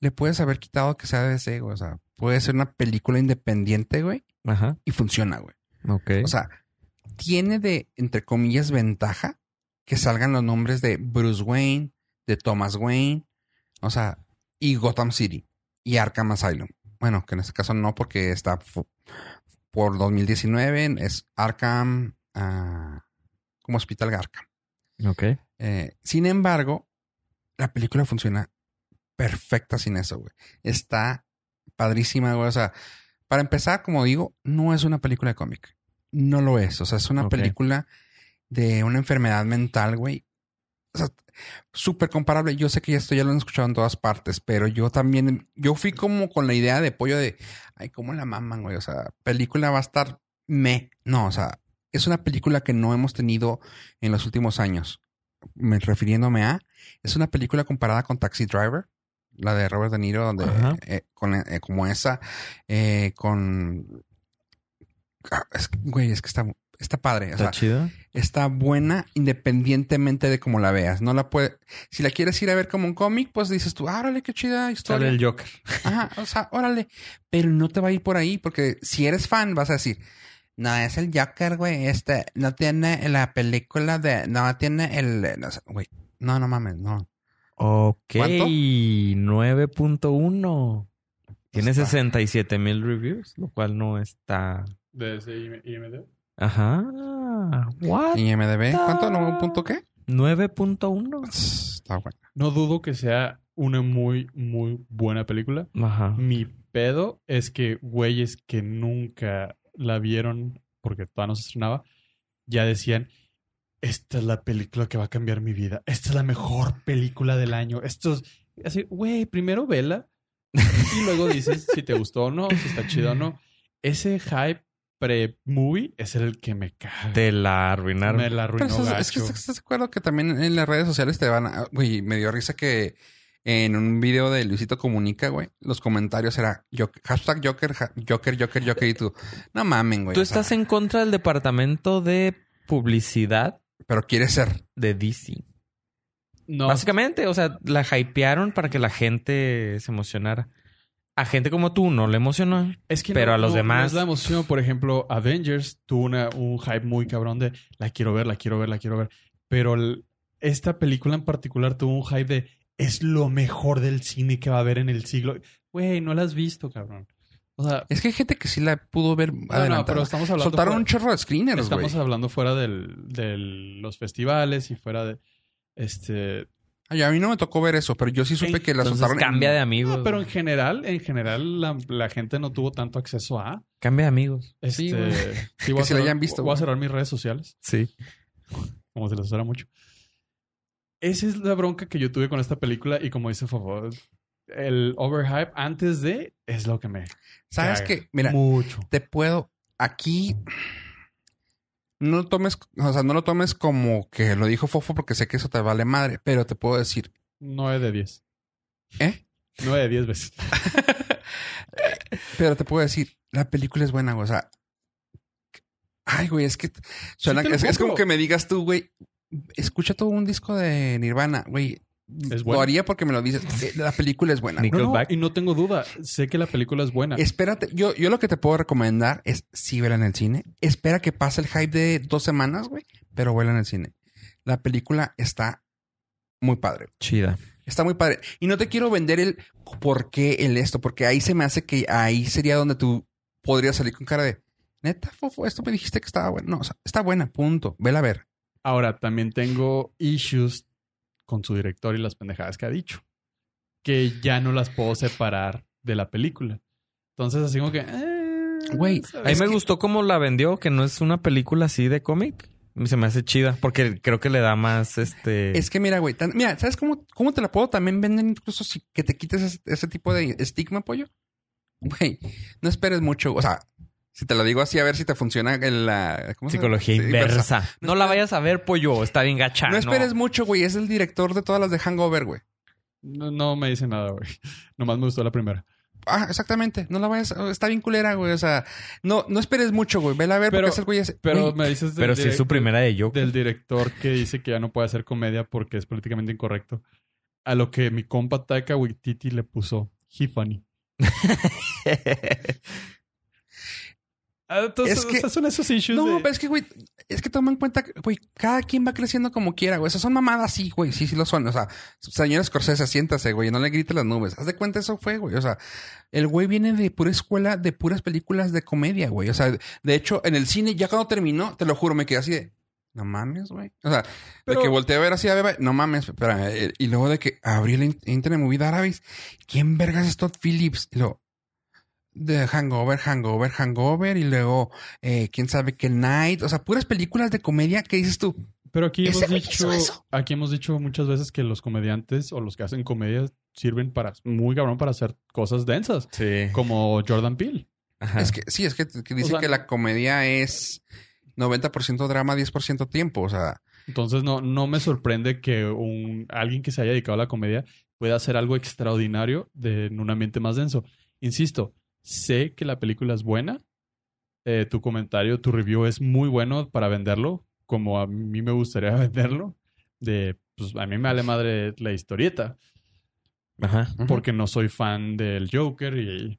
Le puedes haber quitado que sea de ese, güey. O sea, puede ser una película independiente, güey, Ajá. y funciona, güey. Ok. O sea, tiene de, entre comillas, ventaja que salgan los nombres de Bruce Wayne, de Thomas Wayne, o sea, y Gotham City y Arkham Asylum. Bueno, que en este caso no porque está por 2019, es Arkham, ah, como Hospital Arkham. ok. Eh, sin embargo, la película funciona perfecta sin eso, güey. Está padrísima, güey. O sea, para empezar, como digo, no es una película de cómic. No lo es. O sea, es una película de una enfermedad mental, güey. O sea, súper comparable. Yo sé que esto ya lo han escuchado en todas partes, pero yo también, yo fui como con la idea de pollo de, ay, ¿cómo la maman, güey? O sea, película va a estar me. No, o sea, es una película que no hemos tenido en los últimos años. Me, refiriéndome a, es una película comparada con Taxi Driver, la de Robert De Niro, donde, eh, con, eh, como esa, eh, con... Ah, es güey, es que está, está padre. O ¿Está sea, chida? está buena independientemente de cómo la veas. No la puede... Si la quieres ir a ver como un cómic, pues dices tú, ah, órale, qué chida historia. Sale el Joker. Ajá, *laughs* o sea, órale. Pero no te va a ir por ahí, porque si eres fan, vas a decir, no, es el Joker, güey. Este, no tiene la película de. No, tiene el. no sé, Güey, no, no mames, no. Ok. ¿Cuánto? 9.1. Tiene Está- 67 mil reviews, lo cual no está... De ese IMDb. Ajá. What? ¿Y MDB? ¿Cuánto? ¿No? ¿Punto qué? 9.1. Está bueno. No dudo que sea una muy, muy buena película. Ajá. Mi pedo es que güeyes que nunca la vieron porque todavía no se estrenaba, ya decían, esta es la película que va a cambiar mi vida. Esta es la mejor película del año. Esto es... Así, güey, primero vela y luego dices si te gustó o no, si está chido o no. Ese hype pre-movie es el que me caga. Te la arruinaron. Me la Pero arruinó eso- es que estás de acuerdo que también en las redes sociales te van a. Güey, me dio risa que en un video de Luisito Comunica, güey, los comentarios era Joker- hashtag Joker, Joker, Joker, Joker, y tú. No mamen, güey. Tú sea, estás en contra del departamento de publicidad Pero quieres ser. de DC. No, Básicamente, o sea, la hypearon para que la gente se emocionara. A gente como tú no le emocionó. Es que Pero no- a los no- demás- no es la emoción. Por ejemplo, Avengers tuvo una, un hype muy cabrón de la quiero ver, la quiero ver, la quiero ver. Pero el- esta película en particular tuvo un hype de es lo mejor del cine que va a haber en el siglo. Güey, no la has visto, cabrón. O sea, Es que hay gente que sí la pudo ver no, pero estamos hablando. Soltaron fuera- un chorro de screeners, güey. estamos hablando fuera del, de los festivales y fuera de. Este. Ay, a mí no me tocó ver eso, pero yo sí supe que la soltaron. en- cambia de amigos. No, pero en general, en general, la, la gente no tuvo tanto acceso a. Cambia de amigos. Este, Sí, güey. sí, *laughs* voy Que a sí la cerrar- hayan visto, Voy a cerrar mis redes sociales. Sí. como se les usara mucho. Esa es la bronca que yo tuve con esta película y como dice Fofo, el overhype antes de es lo que me ¿Sabes qué? Mira, mucho. te puedo. Aquí. No lo tomes, o sea, no lo tomes como que lo dijo Fofo porque sé que eso te vale madre, pero te puedo decir, 9 de 10. ¿eh? 9 de 10 veces. *laughs* Pero te puedo decir, la película es buena, güey. O sea, ay, güey, es que suena, lo es, es como que me digas tú, güey, escucha todo un disco de Nirvana, güey. Es Lo haría porque me lo dices. Eh, La película es buena. No, no, y no tengo duda. Sé que la película es buena. Espérate, yo, yo lo que te puedo recomendar es sí verla en el cine. Espera que pase el hype de dos semanas, güey, pero vela en el cine. La película está muy padre. Chida. Está muy padre. Y no te quiero vender el por qué el esto, porque ahí se me hace que ahí sería donde tú podrías salir con cara de neta, fofo, esto me dijiste que estaba bueno. No, o sea, está buena, punto. Vela a ver. Ahora, también tengo issues con su director y las pendejadas que ha dicho. Que ya no las puedo separar de la película. Entonces, así como que... eh, Güey, A mí ¿sabes me gustó cómo la vendió, que no es una película así de cómic. Se me hace chida porque creo que le da más este. Es que mira, güey, tan- mira, ¿sabes cómo, cómo te la puedo también vender incluso si que te quites ese, ese tipo de estigma, pollo? Güey, no esperes mucho. O sea, si te lo digo así, a ver si te funciona en la. Psicología inversa. No No la vayas a ver, pollo. Está bien gacha. No esperes mucho, güey. Es el director de todas las de Hangover, güey. No, no me dice nada, güey. *laughs* Nomás me gustó la primera. Ah, exactamente. No la vayas. Está bien culera, güey. O sea, no, no esperes mucho, güey. Vela a ver Pero- porque es el güey ese. Pero me dices del Pero si es su primera de Joker. del director que dice que ya no puede hacer comedia porque es políticamente incorrecto. A lo que mi compa Taika Waititi le puso He Funny. Ah, Entonces, Es que- son esos issues No, de- pero es que, güey, es que toma en cuenta, güey, cada quien va creciendo como quiera, güey. Esas son mamadas, sí, güey, sí, sí lo son. O sea, señor Scorsese, siéntase, güey, no le grite las nubes. Haz de cuenta, eso fue, güey. O sea, el güey viene de pura escuela de puras películas de comedia, güey. O sea, de hecho, en el cine, ya cuando terminó, te lo juro, me quedé así de, no mames, güey. O sea, Pero- de que volteé a ver así a Beba, no mames, espera. eh, Y luego de que abrí el in- Internet Movie Database, ¿quién vergas es Todd Phillips? Y luego, de Hangover, Hangover, Hangover, y luego, eh, quién sabe qué Night. O sea, puras películas de comedia que dices tú. Pero aquí hemos dicho, aquí hemos dicho muchas veces que los comediantes o los que hacen comedia sirven para muy cabrón para hacer cosas densas, Sí. como Jordan Peele. Ajá. Es que, sí, es que, que dicen sea, que la comedia es 90% drama, 10% tiempo. O sea, Entonces no, no me sorprende que un, alguien que se haya dedicado a la comedia pueda hacer algo extraordinario de, en un ambiente más denso. Insisto, sé que la película es buena. eh, tu comentario, tu review es muy bueno para venderlo, como a mí me gustaría *laughs* venderlo. De, pues a mí me vale madre la historieta, Ajá. porque no soy fan del Joker y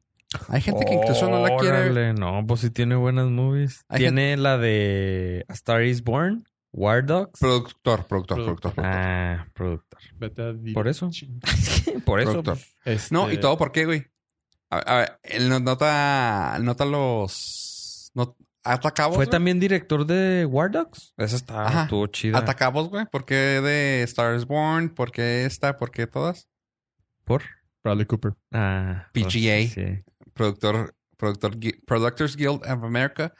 hay gente que incluso no la quiere. Órale, No, pues sí tiene buenas movies. Hay tiene la de A Star is Born, War Dogs. Productor, productor, Productor. productor. productor. ah, productor. vete a di- ¿Por eso? *laughs* Por eso. Productor. Este, No, y todo, ¿por qué, güey? A, a ver, él no- nota, nota los... No, ¿Atacabos? ¿Fue también director de War Dogs? Esa está, Ajá. estuvo chida. ¿Atacabos, güey? ¿Por qué de Star is Born? ¿Por qué esta? ¿Por qué todas? ¿Por? Bradley Cooper. Ah, pues, PGA. sí. Productor, productor, Productors Guild of America.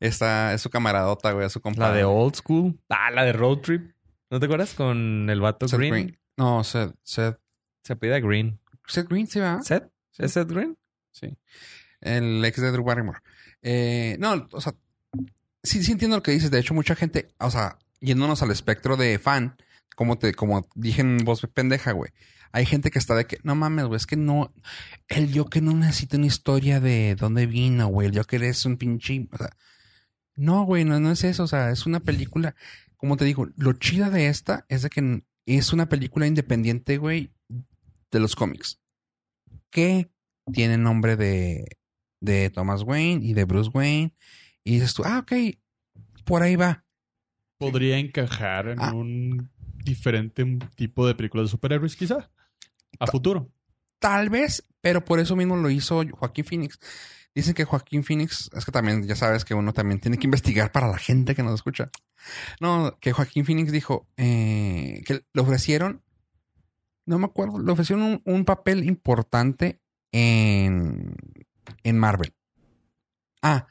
Esta es su camaradota, güey, es su compa. La de Old School. Ah, la de Road Trip. ¿No te acuerdas? Con el vato Seth Green. Green. No, Seth, Seth, Se apellida Green. Seth Green, sí, ¿verdad? ¿Seth? ¿Es Seth Green? Sí. El ex de Drew Barrymore. Eh, no, o sea, sí, sí entiendo lo que dices. De hecho, mucha gente, o sea, yéndonos al espectro de fan, como te, como dije en voz pendeja, güey. Hay gente que está de que, no mames, güey, es que no, el Joker no necesita una historia de dónde vino, güey. El Joker es un pinche, o sea, no, güey, no, no es eso. O sea, es una película, como te digo, lo chida de esta es de que es una película independiente, güey, de los cómics. Que tiene nombre de, de Thomas Wayne y de Bruce Wayne. Y dices tú, ah, ok, por ahí va. podría encajar en Ah. un diferente tipo de películas de superhéroes, quizá. A futuro. Tal vez, pero por eso mismo lo hizo Joaquín Phoenix. Dicen que Joaquín Phoenix, es que también, ya sabes que uno también tiene que investigar para la gente que nos escucha. No, que Joaquín Phoenix dijo eh, que le ofrecieron, no me acuerdo, le ofrecieron un, un papel importante en, en Marvel. Ah,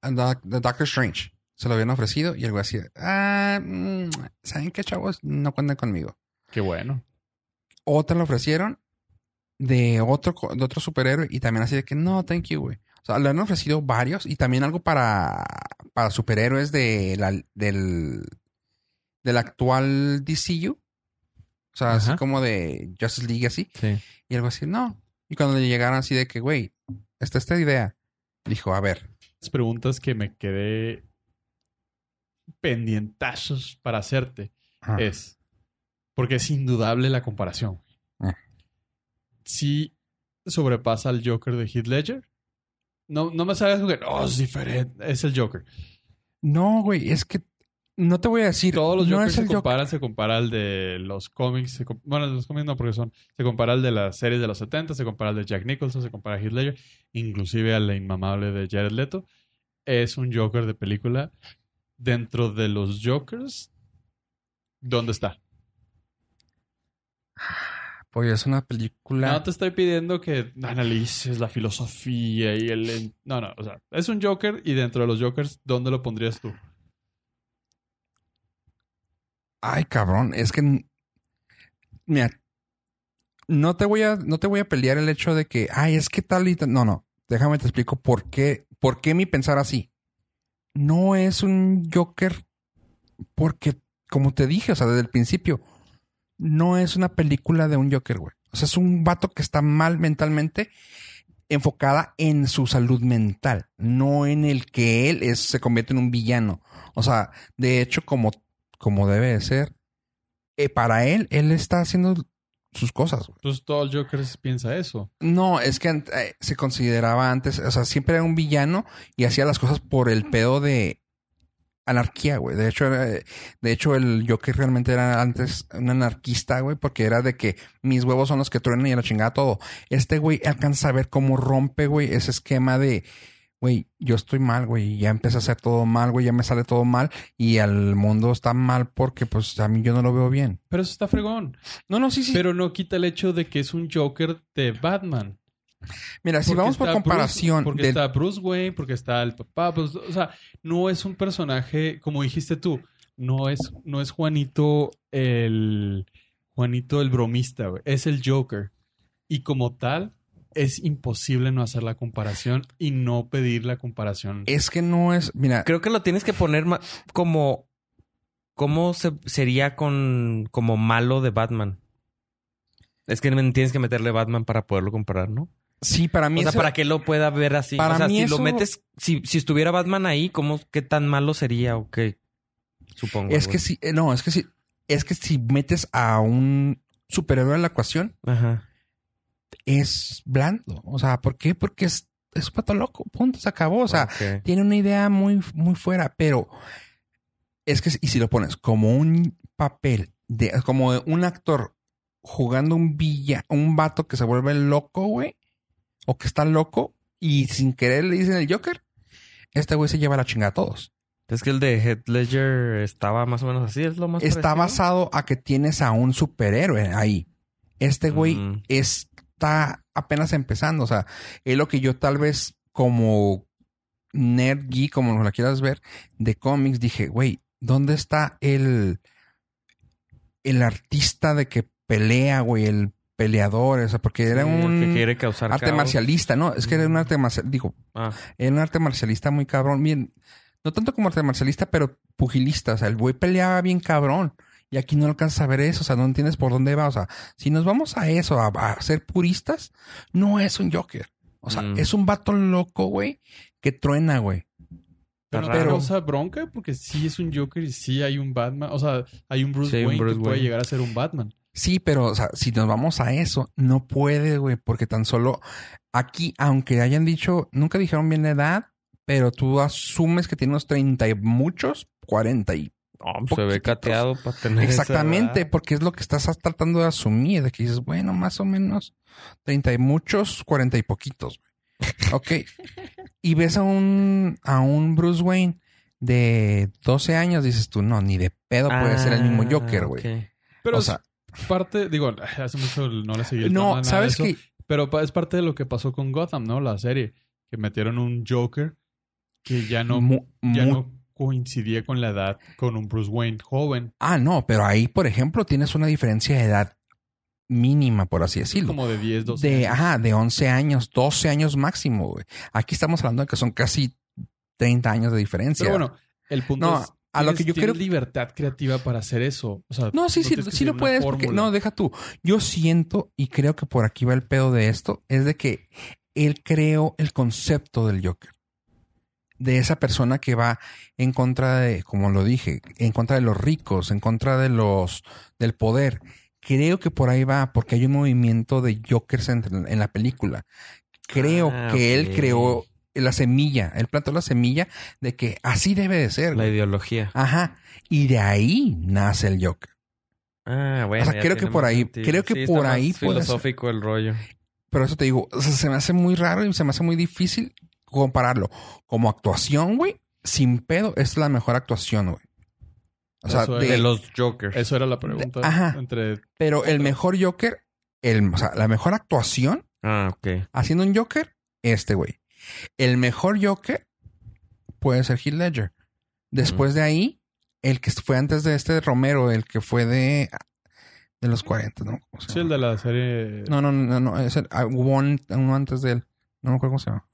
The, Doctor Strange. Se lo habían ofrecido y algo así. Ah, mm, ¿saben qué, chavos? No cuenten conmigo. Qué bueno. Otra le ofrecieron de otro, de otro superhéroe y también así de que no, thank you, güey. O sea, le han ofrecido varios y también algo para, para superhéroes de la, del, del actual DCU. O sea, así Ajá. como de Justice League así. Sí. Y algo así, no. Y cuando le llegaron así de que, güey, está esta idea. Dijo, a ver, Las preguntas que me quedé pendientazos para hacerte es, porque es indudable la comparación. Ah. Si sobrepasa al Joker de Heath Ledger, no, no me sabes que no, es diferente, es el Joker. no, güey, es que no te voy a decir. Todos los no Jokers se el Joker. comparan, se compara al de los cómics, se bueno, los cómics no porque son, se compara al de las series de los 70, se compara al de Jack Nicholson, se compara a Heath Ledger, inclusive al inmamable de Jared Leto. Es un Joker de película. Dentro de los Jokers, ¿dónde está? Pues es una película. No te estoy pidiendo que analices la filosofía y el... No, no, o sea, es un Joker y dentro de los Jokers, ¿dónde lo pondrías tú? Ay, cabrón, es que mira, no te voy a no te voy a pelear el hecho de que, ay, es que tal y tal. No, no, déjame te explico por qué por qué mi pensar así. No es un Joker porque como te dije, o sea, desde el principio, no es una película de un Joker, güey. O sea, es un vato que está mal mentalmente enfocada en su salud mental, no en el que él es, se convierte en un villano. O sea, de hecho, como, como debe de ser, eh, para él, él está haciendo sus cosas. güey. Entonces todo el Joker piensa eso. No, es que eh, se consideraba antes, o sea, siempre era un villano y hacía las cosas por el pedo de anarquía, güey. De hecho, era- de hecho, el Joker realmente era antes un anarquista, güey, porque era de que mis huevos son los que truenan y a la chingada todo. Este güey alcanza a ver cómo rompe, güey, ese esquema de, güey, yo estoy mal, güey, ya empecé a hacer todo mal, güey, ya me sale todo mal y al mundo está mal porque, pues, a mí yo no lo veo bien. Pero eso está fregón. No, no, sí, sí. Pero no quita el hecho de que es un Joker de Batman. Mira, si Porque vamos por comparación Bruce- porque del- está Bruce Wayne, porque está el papá. pues, o sea, no es un personaje, como dijiste tú, no es, no es Juanito el. Juanito el bromista, güey. Es el Joker. Y como tal, es imposible no hacer la comparación y no pedir la comparación. es que no es, mira, Creo que lo tienes que poner como. ¿Cómo se, sería con como malo de Batman? Es que tienes que meterle Batman para poderlo comparar, ¿no? sí, para mí O sea, eso- para que lo pueda ver así. Para o sea, mí si eso- lo metes, si, si estuviera Batman ahí, ¿cómo, qué tan malo sería o qué? Supongo. Es que sí, eh, no, es que sí, es que si metes a un superhéroe en la ecuación, Ajá. Es blando. O sea, ¿por qué? Porque es, es un pato loco, punto, se acabó. O sea, tiene una idea muy, muy fuera, pero es que, y si lo pones como un papel de, como de un actor jugando un villa, un vato que se vuelve loco, güey, o que está loco, y sin querer le dicen el Joker, este güey se lleva la chingada a todos. Es que el de Head Ledger estaba más o menos así, es lo más Está parecido? basado a que tienes a un superhéroe ahí. Este güey Mm. Está apenas empezando. O sea, es lo que yo tal vez como nerd geek, como lo quieras ver, de cómics, dije, güey, ¿dónde está el, el artista de que pelea, güey? El peleador, o sea, porque era Sí, un que quiere causar arte caos. marcialista, ¿no? Es que era un arte marcialista, digo, Ah, era un arte marcialista muy cabrón. Bien, no tanto como arte marcialista, pero pugilista. O sea, el güey peleaba bien cabrón. Y aquí no alcanzas a ver eso. O sea, no entiendes por dónde va. O sea, si nos vamos a eso, a, a ser puristas, no es un Joker. O sea, Mm. es un vato loco, güey, que truena, güey. Pero no causa bronca porque sí es un Joker y sí hay un Batman. O sea, hay un Bruce Sí, un Wayne Bruce que puede llegar a ser un Batman. Sí, pero, o sea, si nos vamos a eso, no puede, güey, porque tan solo aquí, aunque hayan dicho, nunca dijeron bien la edad, pero tú asumes que tiene unos 30 y muchos, 40 y se ve cateado para tener Exactamente, porque es lo que estás tratando de asumir, de que dices, bueno, más o menos 30 y muchos, 40 y poquitos. güey. Ok. *laughs* y ves a un, a un Bruce Wayne de 12 años, dices tú, no, ni de pedo puede ser el mismo Ah, Joker, güey. Pero O es sea, parte, digo, *laughs* hace mucho no le seguí el no, ¿sabes qué? Pero es parte de lo que pasó con Gotham, ¿no? La serie. Que metieron un Joker que ya no, Mu- ya mu- no coincidía con la edad con un Bruce Wayne joven. Ah, no, pero ahí, por ejemplo, tienes una diferencia de edad mínima, por así decirlo. Como de 10, 12 de, años. ajá, de 11 años, 12 años máximo, güey. Aquí estamos hablando de que son casi 30 años de diferencia. Pero bueno, el punto No, es... a lo que yo creo- libertad creativa para hacer eso. O sea, No, sí, sí, sí lo puedes. Porque, no, deja tú. Yo siento, y creo que por aquí va el pedo de esto, es de que él creó el concepto del Joker. De esa persona que va en contra de, como lo dije, en contra de los ricos, en contra de los, del poder. Creo que por ahí va, porque hay un movimiento de Jokers en, en la película. Creo Ah, que él creó la semilla, él plantó la semilla de que así debe de ser. La ideología. Ajá. Y de ahí nace el Joker. Ah, bueno. O sea, creo que por ahí- sentido. creo que Sí, por ahí filosófico el rollo. Pero eso te digo, o sea, se me hace muy raro y se me hace muy difícil compararlo. Como actuación, güey, sin pedo, es la mejor actuación, güey. O sea, de- los Jokers. Eso era la pregunta. ajá. Entre... pero el mejor Joker, el, o sea, la mejor actuación Ah, ok. haciendo un Joker, este güey. El mejor Joker puede ser Heath Ledger. Después de ahí, el que fue antes de este Romero, el que fue de, de los 40, ¿no? ¿Cómo se Sí, el llama? de la serie. No, no, no, no, es el, ah, hubo un- uno antes de él. No me acuerdo cómo se llama.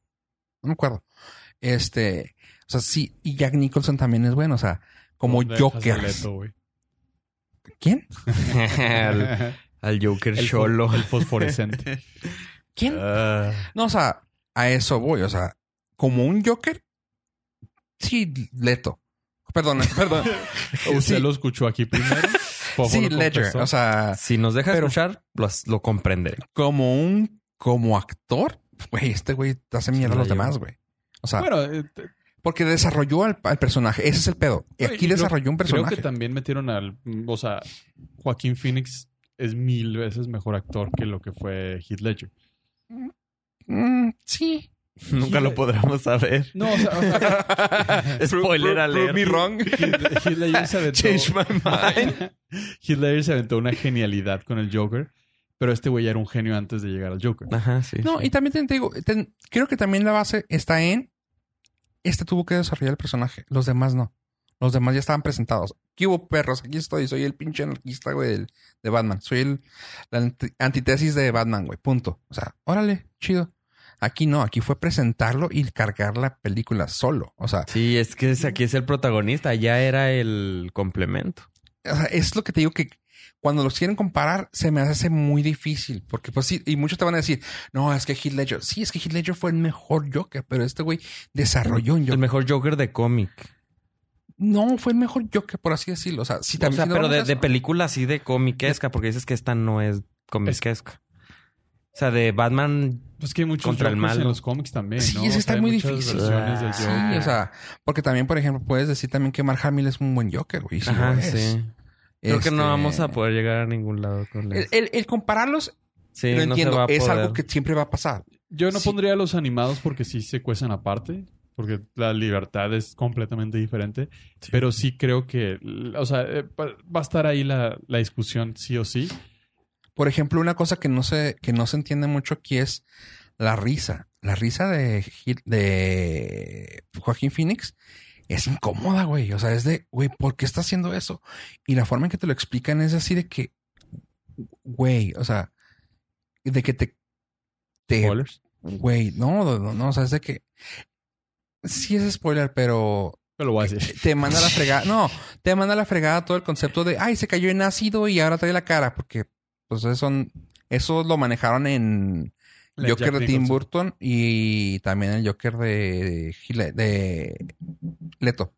No me acuerdo. Este, o sea, sí, y Jack Nicholson también es bueno, o sea, como ¿Dónde dejas a Joker. ¿Quién? al, al Joker el, Cholo. el fosforescente. *laughs* ¿Quién? Ah. No, o sea, a eso voy, o sea, como un Joker, sí, Leto. Perdón, *laughs* perdón. *laughs* Usted Sí. lo escuchó aquí primero. Sí, Ledger. O sea, si nos deja Pero- escuchar, lo, lo comprenderé. como un, como actor, güey, este güey hace mierda a los demás, güey. O sea, Bueno, eh, porque desarrolló al, al personaje. Ese es el pedo. Y aquí creo- desarrolló un creo personaje. que también metieron al. O sea, Joaquín Phoenix es mil veces mejor actor que lo que fue Heath Ledger. Mm, sí. *laughs* Nunca lo podremos saber. No, o sea, o sea, *laughs* Spoiler alert. prove me wrong. Heath, *laughs* Heath Ledger se aventó. Change my mind. Heath Ledger se aventó una genialidad con el Joker, pero este güey ya era un genio antes de llegar al Joker. Ajá, sí. No, sí. y también te digo, creo que también la base está en este tuvo que desarrollar el personaje. Los demás no. Los demás ya estaban presentados. ¿Qué hubo, perros? Aquí estoy. Soy el pinche anarquista, güey, del- de Batman. Soy el, la anti- antítesis de Batman, güey. Punto. O sea, órale, chido. Aquí no, aquí fue presentarlo y cargar la película solo. O sea, Sí, es que es- aquí es el protagonista, ya era el complemento. o sea, es lo que te digo que cuando los quieren comparar se me hace muy difícil. Porque pues sí, y muchos te van a decir, no, es que Heath Ledger. Sí, es que Heath Ledger fue el mejor Joker, pero este güey desarrolló un El Joker. mejor Joker de cómic. No, fue el mejor Joker, por así decirlo. O sea, sí, O también. sea, si no pero de, de eso- película así de comiquesca, porque dices que esta no es comiquesca. O sea, de Batman. Pues que hay muchos Contra el en los cómics también, Sí, ¿no? O sea, está muy difícil. Ah, Sí, o sea, porque también, por ejemplo, puedes decir también que Mark Hamill es un buen Joker, güey. Sí, Ajá, lo es. sí. Creo que no Este, vamos a poder llegar a ningún lado con El, eso. el- el compararlos, Sí, lo no entiendo, es poder. algo que siempre va a pasar. Yo no Sí. pondría a los animados porque sí se cuecen aparte, porque la libertad es completamente diferente, Sí. pero sí creo que, o sea, eh, va a estar ahí la, la discusión sí o sí. Por ejemplo, una cosa que no se, que no se entiende mucho aquí es la risa. La risa de, de Joaquín Phoenix es incómoda, güey. O sea, es de, güey, ¿por qué está haciendo eso? Y la forma en que te lo explican es así de que, güey, o sea, de que te, te, Spoilers. güey, no, no, no, o sea, es de que, sí es spoiler, pero Pero lo voy a decir. te manda la fregada. No, *laughs* te manda la fregada todo el concepto de, ay, se cayó en ácido y ahora trae la cara, porque pues eso, eso lo manejaron en Joker Jack de Tim. Burton y también el Joker de, de Leto.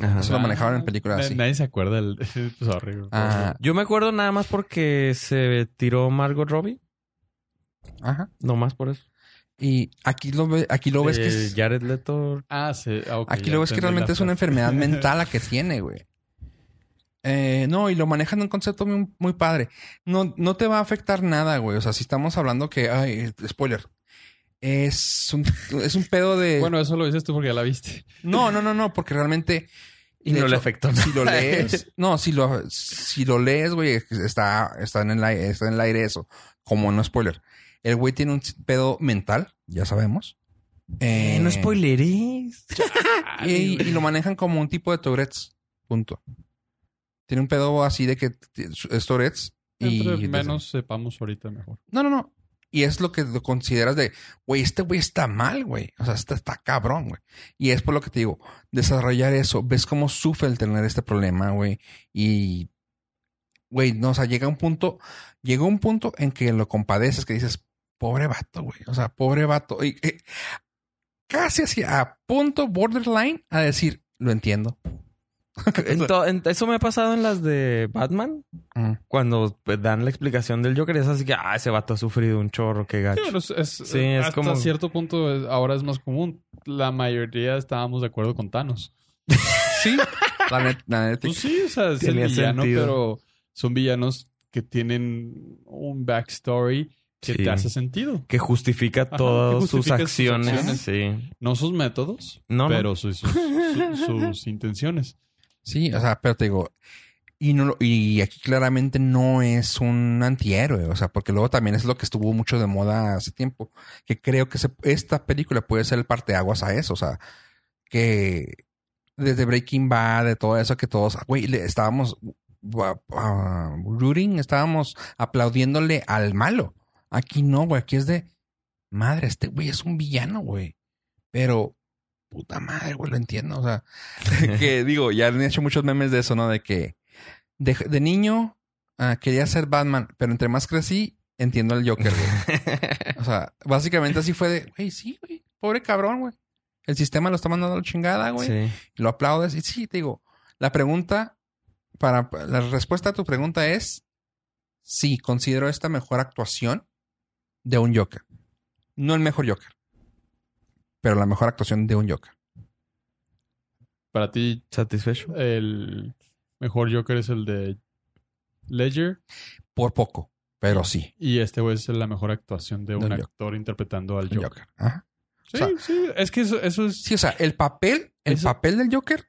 Ajá. Eso lo manejaron en películas Na- así. Nadie se acuerda del... *laughs* Sorry. Ah, Yo me acuerdo nada más porque se tiró Margot Robbie. ajá. No más por eso. Y aquí lo, ve- aquí lo ves que es, Jared Leto. Ah, sí. ah, ok, aquí lo ves que realmente es una enfermedad mental la que *laughs* tiene, güey. Eh, no, y lo manejan en un concepto muy, muy padre. No, no te va a afectar nada, güey. O sea, si estamos hablando que, ay, spoiler. Es un, *laughs* es un pedo de. Bueno, eso lo dices tú porque ya la viste. no, no, no, no, porque realmente. Y no le afectó Si lo nada. lees, *laughs* no, si lo, si lo lees, güey, está, está en el aire, está en el aire eso. Como no spoiler. El güey tiene un pedo mental, ya sabemos. Eh, no spoileres. *laughs* y, y lo manejan como un tipo de Tourette's. Punto. Tiene un pedo así de que es Tourette's. Y menos sepamos ahorita mejor. No, no, no. Y es lo que lo consideras de, güey, este güey está mal, güey. O sea, está, está cabrón, güey. Y es por lo que te digo, desarrollar eso. Ves cómo sufre el tener este problema, güey. Y, güey, no, o sea, llega un punto, llega un punto en que lo compadeces, que dices, pobre vato, güey. O sea, pobre vato. Y, eh, casi así, a punto borderline a decir, lo entiendo. *laughs* Eso me ha pasado en las de Batman. Mm. Cuando dan la explicación del Joker, es así que, ah, ese vato ha sufrido un chorro, qué gacho. Sí, es, es- Sí, es hasta como- cierto punto es- ahora es más común. La mayoría estábamos de acuerdo con Thanos. *laughs* Sí, la net- la neta. Pues sí, o sea, es el villano, sentido. pero son villanos que tienen un backstory que Sí. te hace sentido. Que justifica Ajá, todas que sus justifica sus acciones. acciones. Sí. No sus métodos, No, no. pero sus, sus- sus- sus intenciones. Sí, o sea, pero te digo, y no y aquí claramente no es un antihéroe, o sea, porque luego también es lo que estuvo mucho de moda hace tiempo, que creo que esta película puede ser el parteaguas a eso, o sea, que desde Breaking Bad, de todo eso que todos, güey, estábamos uh, estábamos aplaudiéndole al malo. Aquí no, güey, aquí es de madre, este güey es un villano, güey. Pero puta madre, güey, lo entiendo. O sea, *laughs* que digo, ya han hecho muchos memes de eso, ¿no? De que de, de niño ah, quería ser Batman, pero entre más crecí, entiendo al Joker, güey. o sea, básicamente así fue de, güey, sí, güey, pobre cabrón, güey. El sistema lo está mandando a la chingada, güey. Sí. Lo aplaudes. Y sí, te digo, la pregunta, para la respuesta a tu pregunta es, sí, considero esta mejor actuación de un Joker. No el mejor Joker, pero la mejor actuación de un Joker. Para ti, ¿Satisfecho? el mejor Joker es el de Ledger. Por poco, pero sí, Y este güey es la mejor actuación de un Joker. actor interpretando al Joker. Joker. Ajá. Sí, O sea, sí. Es que eso, eso es. Sí, o sea, el papel, el Eso- papel del Joker,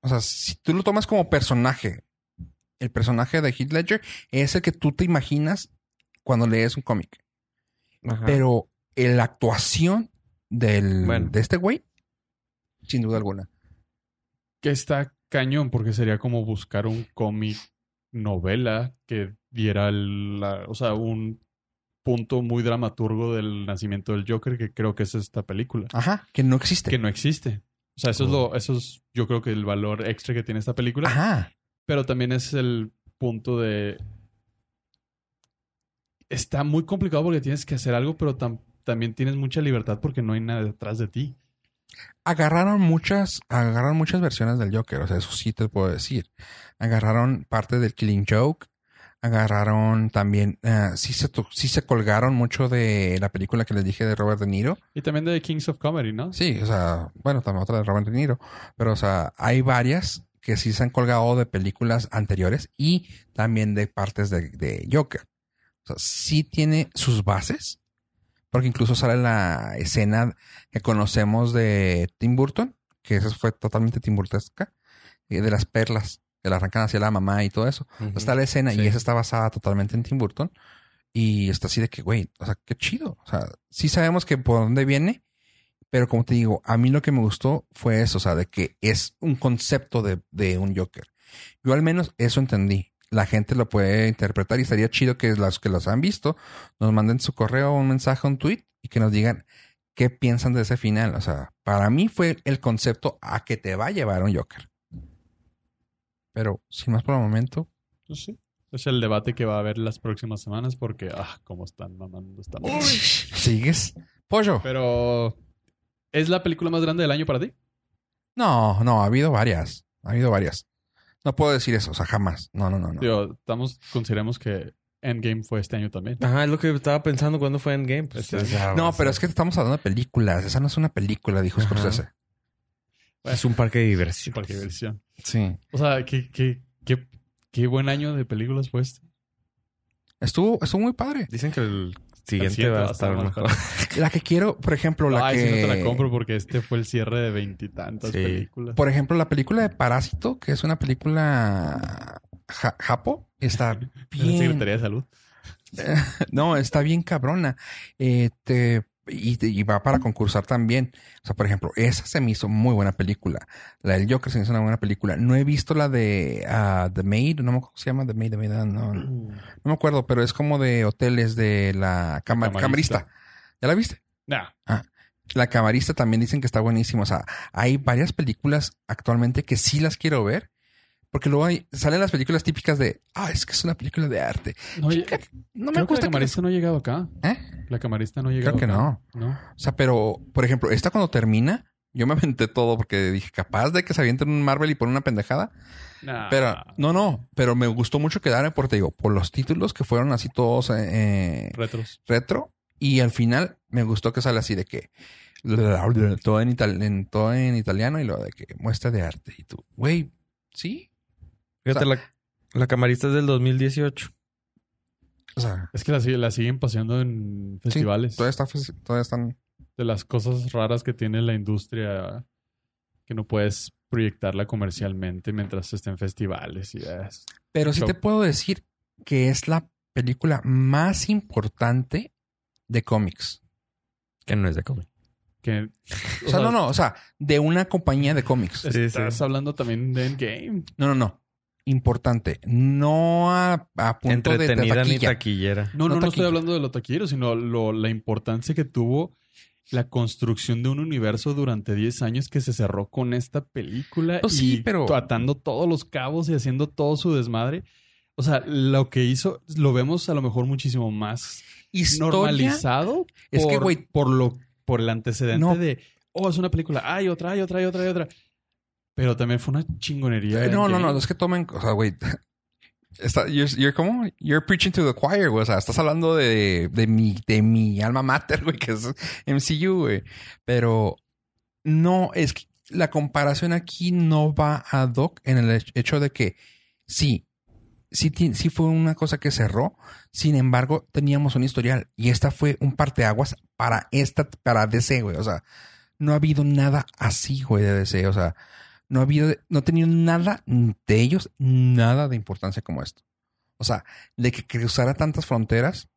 o sea, si tú lo tomas como personaje, el personaje de Heath Ledger es el que tú te imaginas cuando lees un cómic. Ajá. Pero la actuación del, Bueno. de este güey, sin duda alguna. Que está cañón, porque sería como buscar un cómic novela que diera la, o sea, un punto muy dramaturgo del nacimiento del Joker, que creo que es esta película. Ajá, que no existe. Que no existe. O sea, eso es lo, eso es, yo creo que el valor extra que tiene esta película. Ajá. Pero también es el punto de. Está muy complicado porque tienes que hacer algo, pero tam- también tienes mucha libertad porque no hay nada detrás de ti. Agarraron muchas, agarraron muchas versiones del Joker, o sea, eso sí te puedo decir. Agarraron parte del Killing Joke, agarraron también, eh, sí, se, sí se colgaron mucho de la película que les dije de Robert De Niro. Y también de Kings of Comedy, ¿no? Sí, o sea, bueno, también otra de Robert De Niro, pero o sea, hay varias que sí se han colgado de películas anteriores y también de partes de, de Joker. O sea, sí tiene sus bases, porque incluso sale la escena que conocemos de Tim Burton, que esa fue totalmente Tim Burtesca, eh, de las perlas que le arrancan hacia la mamá y todo eso. Está la escena Sí. y esa está basada totalmente en Tim Burton. Y está así de que, güey, o sea, qué chido. O sea, sí sabemos que por dónde viene, pero como te digo, a mí lo que me gustó fue eso, o sea, de que es un concepto de, de un Joker. Yo al menos eso entendí. La gente lo puede interpretar y estaría chido que los que los han visto nos manden su correo, un mensaje, un tweet y que nos digan qué piensan de ese final. O sea, para mí fue el concepto a que te va a llevar un Joker. Pero sin más por el momento, Pues sí. Es el debate que va a haber las próximas semanas porque, ah, cómo están mamando esta madre. ¿sigues? Pollo. Pero, ¿es la película más grande del año para ti? No, no, ha habido varias. Ha habido varias. No puedo decir eso, o sea, jamás. No, no, no, no. Digo, estamos, consideremos que Endgame fue este año también. Ajá, es lo que estaba pensando cuando fue Endgame. Pues, Este- No, pero es que estamos hablando de películas. Esa no es una película, dijo Ajá. Scorsese. Es un parque de diversión. Para qué versión. Sí. O sea, qué, qué, qué, qué buen año de películas fue este. Estuvo, estuvo muy padre. Dicen que el siguiente va a estar mejor. *laughs* La que quiero, por ejemplo, la Ay, que. sí, no te la compro porque este fue el cierre de veintitantas Sí. películas. Por ejemplo, la película de Parásito, que es una película ja- japo, está *laughs* bien. Secretaría de Salud. *laughs* no, está bien cabrona. Eh, te- y, y va para concursar también. O sea, por ejemplo, esa se me hizo muy buena película. La del Joker se me hizo una buena película. No he visto la de ah, The Maid, no me acuerdo cómo se llama The Maid, The Maid, ah, no, no me acuerdo, pero es como de hoteles de la cama- Camarista. camarista. ¿Ya la viste? Nah. La camarista también dicen que está buenísima. O sea, hay varias películas actualmente que sí las quiero ver. Porque luego hay, salen las películas típicas de, ah, es que es una película de arte. No, Chica, no me gusta la camarista no ha llegado acá. ¿Eh? La camarista no ha llegado Creo que acá. no. O sea, pero, por ejemplo, esta cuando termina, yo me aventé todo porque dije, capaz de que se avienten un Marvel y por una pendejada. Nah. Pero, no, no, pero me gustó mucho quedarme porque te digo, por los títulos que fueron así todos eh, Retros. retro. Y al final me gustó que sale así de que todo en, en- todo en italiano y lo de que muestra de arte. Y tú, güey, sí. Fíjate, O sea- la, la camarista es del 2018. O sea, Es que la, sigue- la siguen paseando en festivales. todavía, está, todavía están. de las cosas raras que tiene la industria que no puedes proyectarla comercialmente mientras esté en festivales y es. Pero sí te puedo decir que es la película más importante de cómics. Que no es de cómic. Que, O sea, no, no, o sea, de una compañía de cómics. Sí, Estás sí. hablando también de Endgame. No, no, no. Importante. No a, a punto de- de, Entretenida ni taquilla. No, taquillera. No no, no, estoy hablando de lo taquillero, sino lo, la importancia que tuvo la construcción de un universo durante 10 años que se cerró con esta película. Sí, y pero- Atando todos los cabos y haciendo todo su desmadre. O sea, lo que hizo, lo vemos a lo mejor muchísimo más Historia. normalizado. Es por, que, güey- Por, lo, por el antecedente No. de, oh, es una película. Hay otra, hay otra, hay otra, hay otra. Pero también fue una chingonería. Eh, No, no, no, Endgame. es que tomen, o sea, güey. *laughs* Está, you're, you're como, you're preaching to the choir, güey. O sea, estás hablando de, de mi, de mi alma mater, *laughs* güey, que es MCU, güey. Pero no, es que la comparación aquí no va a Doc en el hech- hecho de que sí, sí, sí fue una cosa que cerró. Sin embargo, teníamos un historial y esta fue un parteaguas para esta, para DC, güey. O sea, no ha habido nada así, güey, de DC. O sea, no ha habido, no ha tenido nada de ellos, nada de importancia como esto. O sea, de que cruzara tantas fronteras.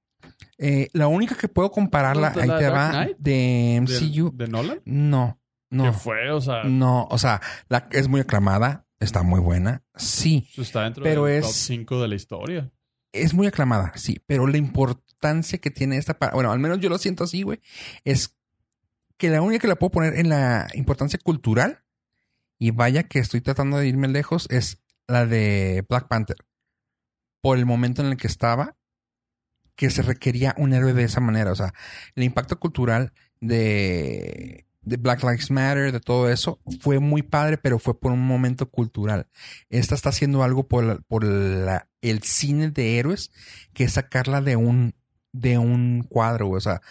Eh, la única que puedo compararla, ¿De ahí te va, de ¿De, MCU. de Nolan? No, no, ¿Qué fue? O sea, no. O sea, la, es muy aclamada, está muy buena, sí. está dentro Pero del es- top 5 de la historia. Es muy aclamada, sí. Pero la importancia que tiene esta, bueno, al menos yo lo siento así, güey, es que la única que la puedo poner en la importancia cultural, y vaya que estoy tratando de irme lejos, es la de Black Panther. Por el momento en el que estaba, que se requería un héroe de esa manera. O sea, el impacto cultural de, de Black Lives Matter, de todo eso, fue muy padre, pero fue por un momento cultural. Esta está haciendo algo por, la- por el cine de héroes, que es sacarla de un, de un cuadro, o sea,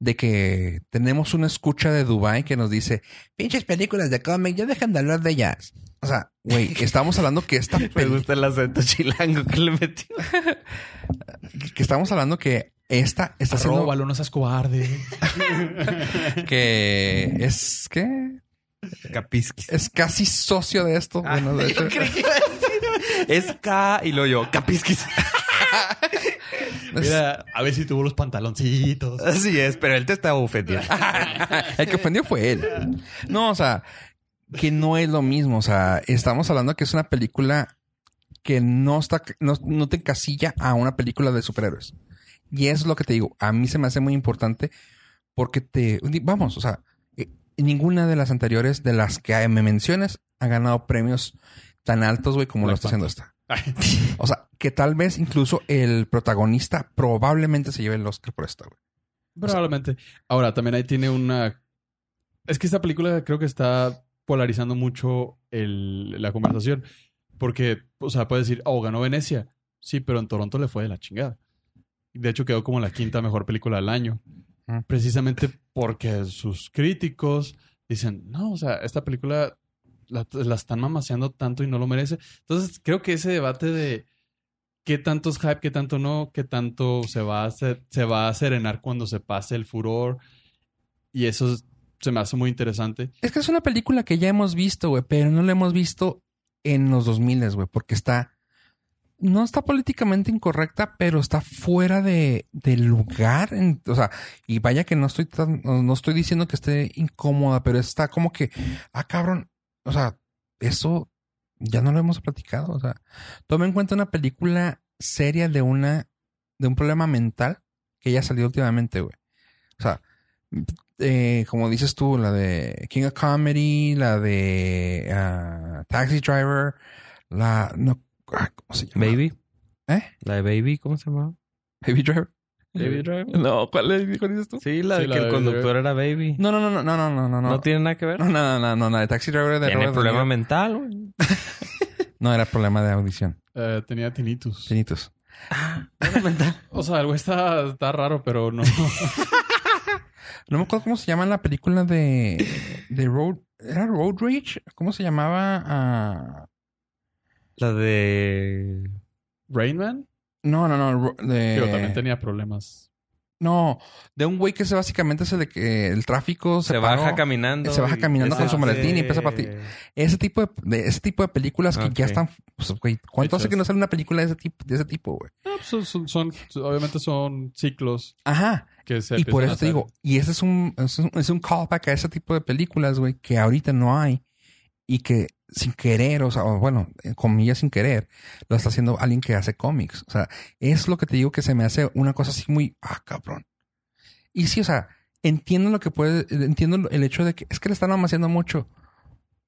de que tenemos una escucha de Dubai que nos dice, pinches películas de cómic, ya dejan de hablar de ellas. O sea, güey, *laughs* estamos hablando que esta Me gusta el acento chilango que le metió. *laughs* que estamos hablando que esta está haciendo Róbalo, no seas cobarde. *laughs* que es que Capisquis. es casi socio de esto. Bueno, de hecho, Yo creí que iba a decir, Es K y lo yo. Capisquis. *laughs* Mira, a ver si tuvo los pantaloncitos. Así es, pero él te estaba ofendiendo. *laughs* el que ofendió fue él. No, o sea, que no es lo mismo. O sea, estamos hablando que es una película que no está, no, no te encasilla a una película de superhéroes. Y eso es lo que te digo. A mí se me hace muy importante porque te, vamos, o sea, eh, ninguna de las anteriores de las que me mencionas ha ganado premios tan altos, güey, como lo está haciendo esta. *laughs* O sea, que tal vez incluso el protagonista probablemente se lleve el Oscar por esta, güey. Probablemente. Ahora, también ahí tiene una... Es que esta película creo que está polarizando mucho el- la conversación. Porque, o sea, puedes decir, oh, ganó Venecia. Sí, pero en Toronto le fue de la chingada. De hecho, quedó como la quinta mejor película del año. Precisamente porque sus críticos dicen, no, o sea, esta película la, están mamaseando tanto y no lo merece. Entonces, creo que ese debate de qué tanto es hype, qué tanto no, qué tanto se va a hacer, se va a serenar cuando se pase el furor. Y eso es- se me hace muy interesante. Es que es una película que ya hemos visto, güey, pero no la hemos visto en los 2000, güey, porque está. No está políticamente incorrecta, pero está fuera de, de lugar. en- o sea, y vaya que no estoy tan- no estoy diciendo que esté incómoda, pero está como que, ah, cabrón. O sea, eso ya no lo hemos platicado. O sea, toma en cuenta una película seria de una, de un problema mental que ya salió últimamente, güey. O sea, eh, como dices tú, la de King of Comedy, la de ah, Taxi Driver, la no, ah, ¿cómo se llama? Baby. ¿Eh? La de Baby, ¿cómo se llama? Baby Driver. Baby Driver. No, ¿cuál, es, cuál dices tú? Sí, la Sí, de la que de el Baby conductor era Baby. No, no, no, no, no, no, no, no. No, tiene nada que ver. No, no, no, no, no, de Taxi Driver de Tiene problema mental, güey. *laughs* No, era problema de audición. Eh, tenía tinnitus. Finitos. Problema mental. *laughs* O sea, algo está, está raro, pero no. *laughs* No me acuerdo cómo se llama la película de, de Road. ¿Era Road Rage? ¿Cómo se llamaba? Ah, La de... Rain Man, no, no, no. De, digo, también tenía problemas. No, de un güey que es básicamente ese de que el tráfico se, Se paró, baja caminando. Se baja caminando con su maletín y empieza a partir. Ese tipo de, de- ese tipo de películas que ya están, pues, güey, ¿cuánto hace que no sale una película de ese tipo, de ese tipo, güey? No, pues son, son- son- obviamente son ciclos Ajá. que se Y por eso te digo, y ese es un, es un, es un callback a ese tipo de películas, güey, que ahorita no hay y que sin querer, o sea, o bueno, en comillas sin querer, lo está haciendo alguien que hace cómics. O sea, es lo que te digo que se me hace una cosa así muy, ah, cabrón. Y sí, o sea, entiendo lo que puede, entiendo el hecho de que es que le están mamaseando mucho.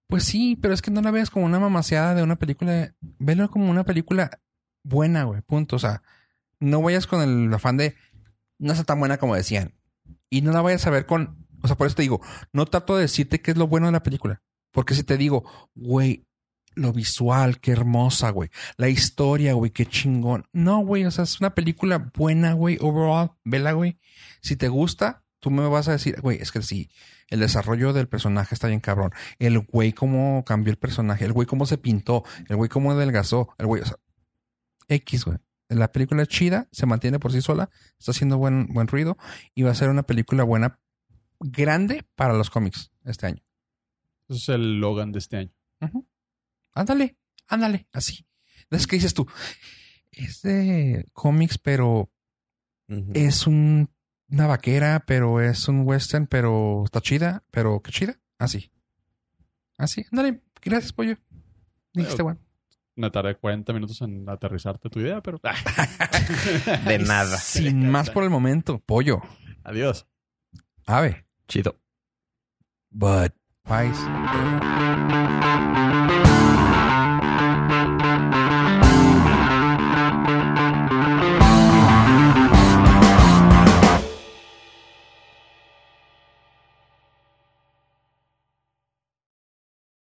Pues sí, pero es que no la veas como una mamaseada de una película, velo como una película buena, güey, punto. O sea, no vayas con el afán de no está tan buena como decían. Y no la vayas a ver con, o sea, por eso te digo, no trato de decirte qué es lo bueno de la película. Porque si te digo, güey, lo visual, qué hermosa, güey. La historia, güey, qué chingón. No, güey, o sea, es una película buena, güey, overall. Vela, güey. Si te gusta, tú me vas a decir, güey, es que sí, el desarrollo del personaje está bien cabrón. El güey cómo cambió el personaje, el güey cómo se pintó, el güey cómo adelgazó, el güey, o sea, X, güey. La película es chida, se mantiene por sí sola, está haciendo buen, buen ruido y va a ser una película buena, grande para los cómics este año. Ese es el Logan de este año. Ándale, ándale, así. Entonces, ¿qué dices tú? Es de cómics, pero es un- una vaquera, pero es un western, pero está chida, pero qué chida. Así. Así, ándale. Gracias, pollo. Dijiste, bueno. Una tarde de 40 minutos en aterrizarte tu idea, pero... *laughs* De nada. *laughs* Sin más por el momento, pollo. Adiós. Ave. Chido. But. Paz.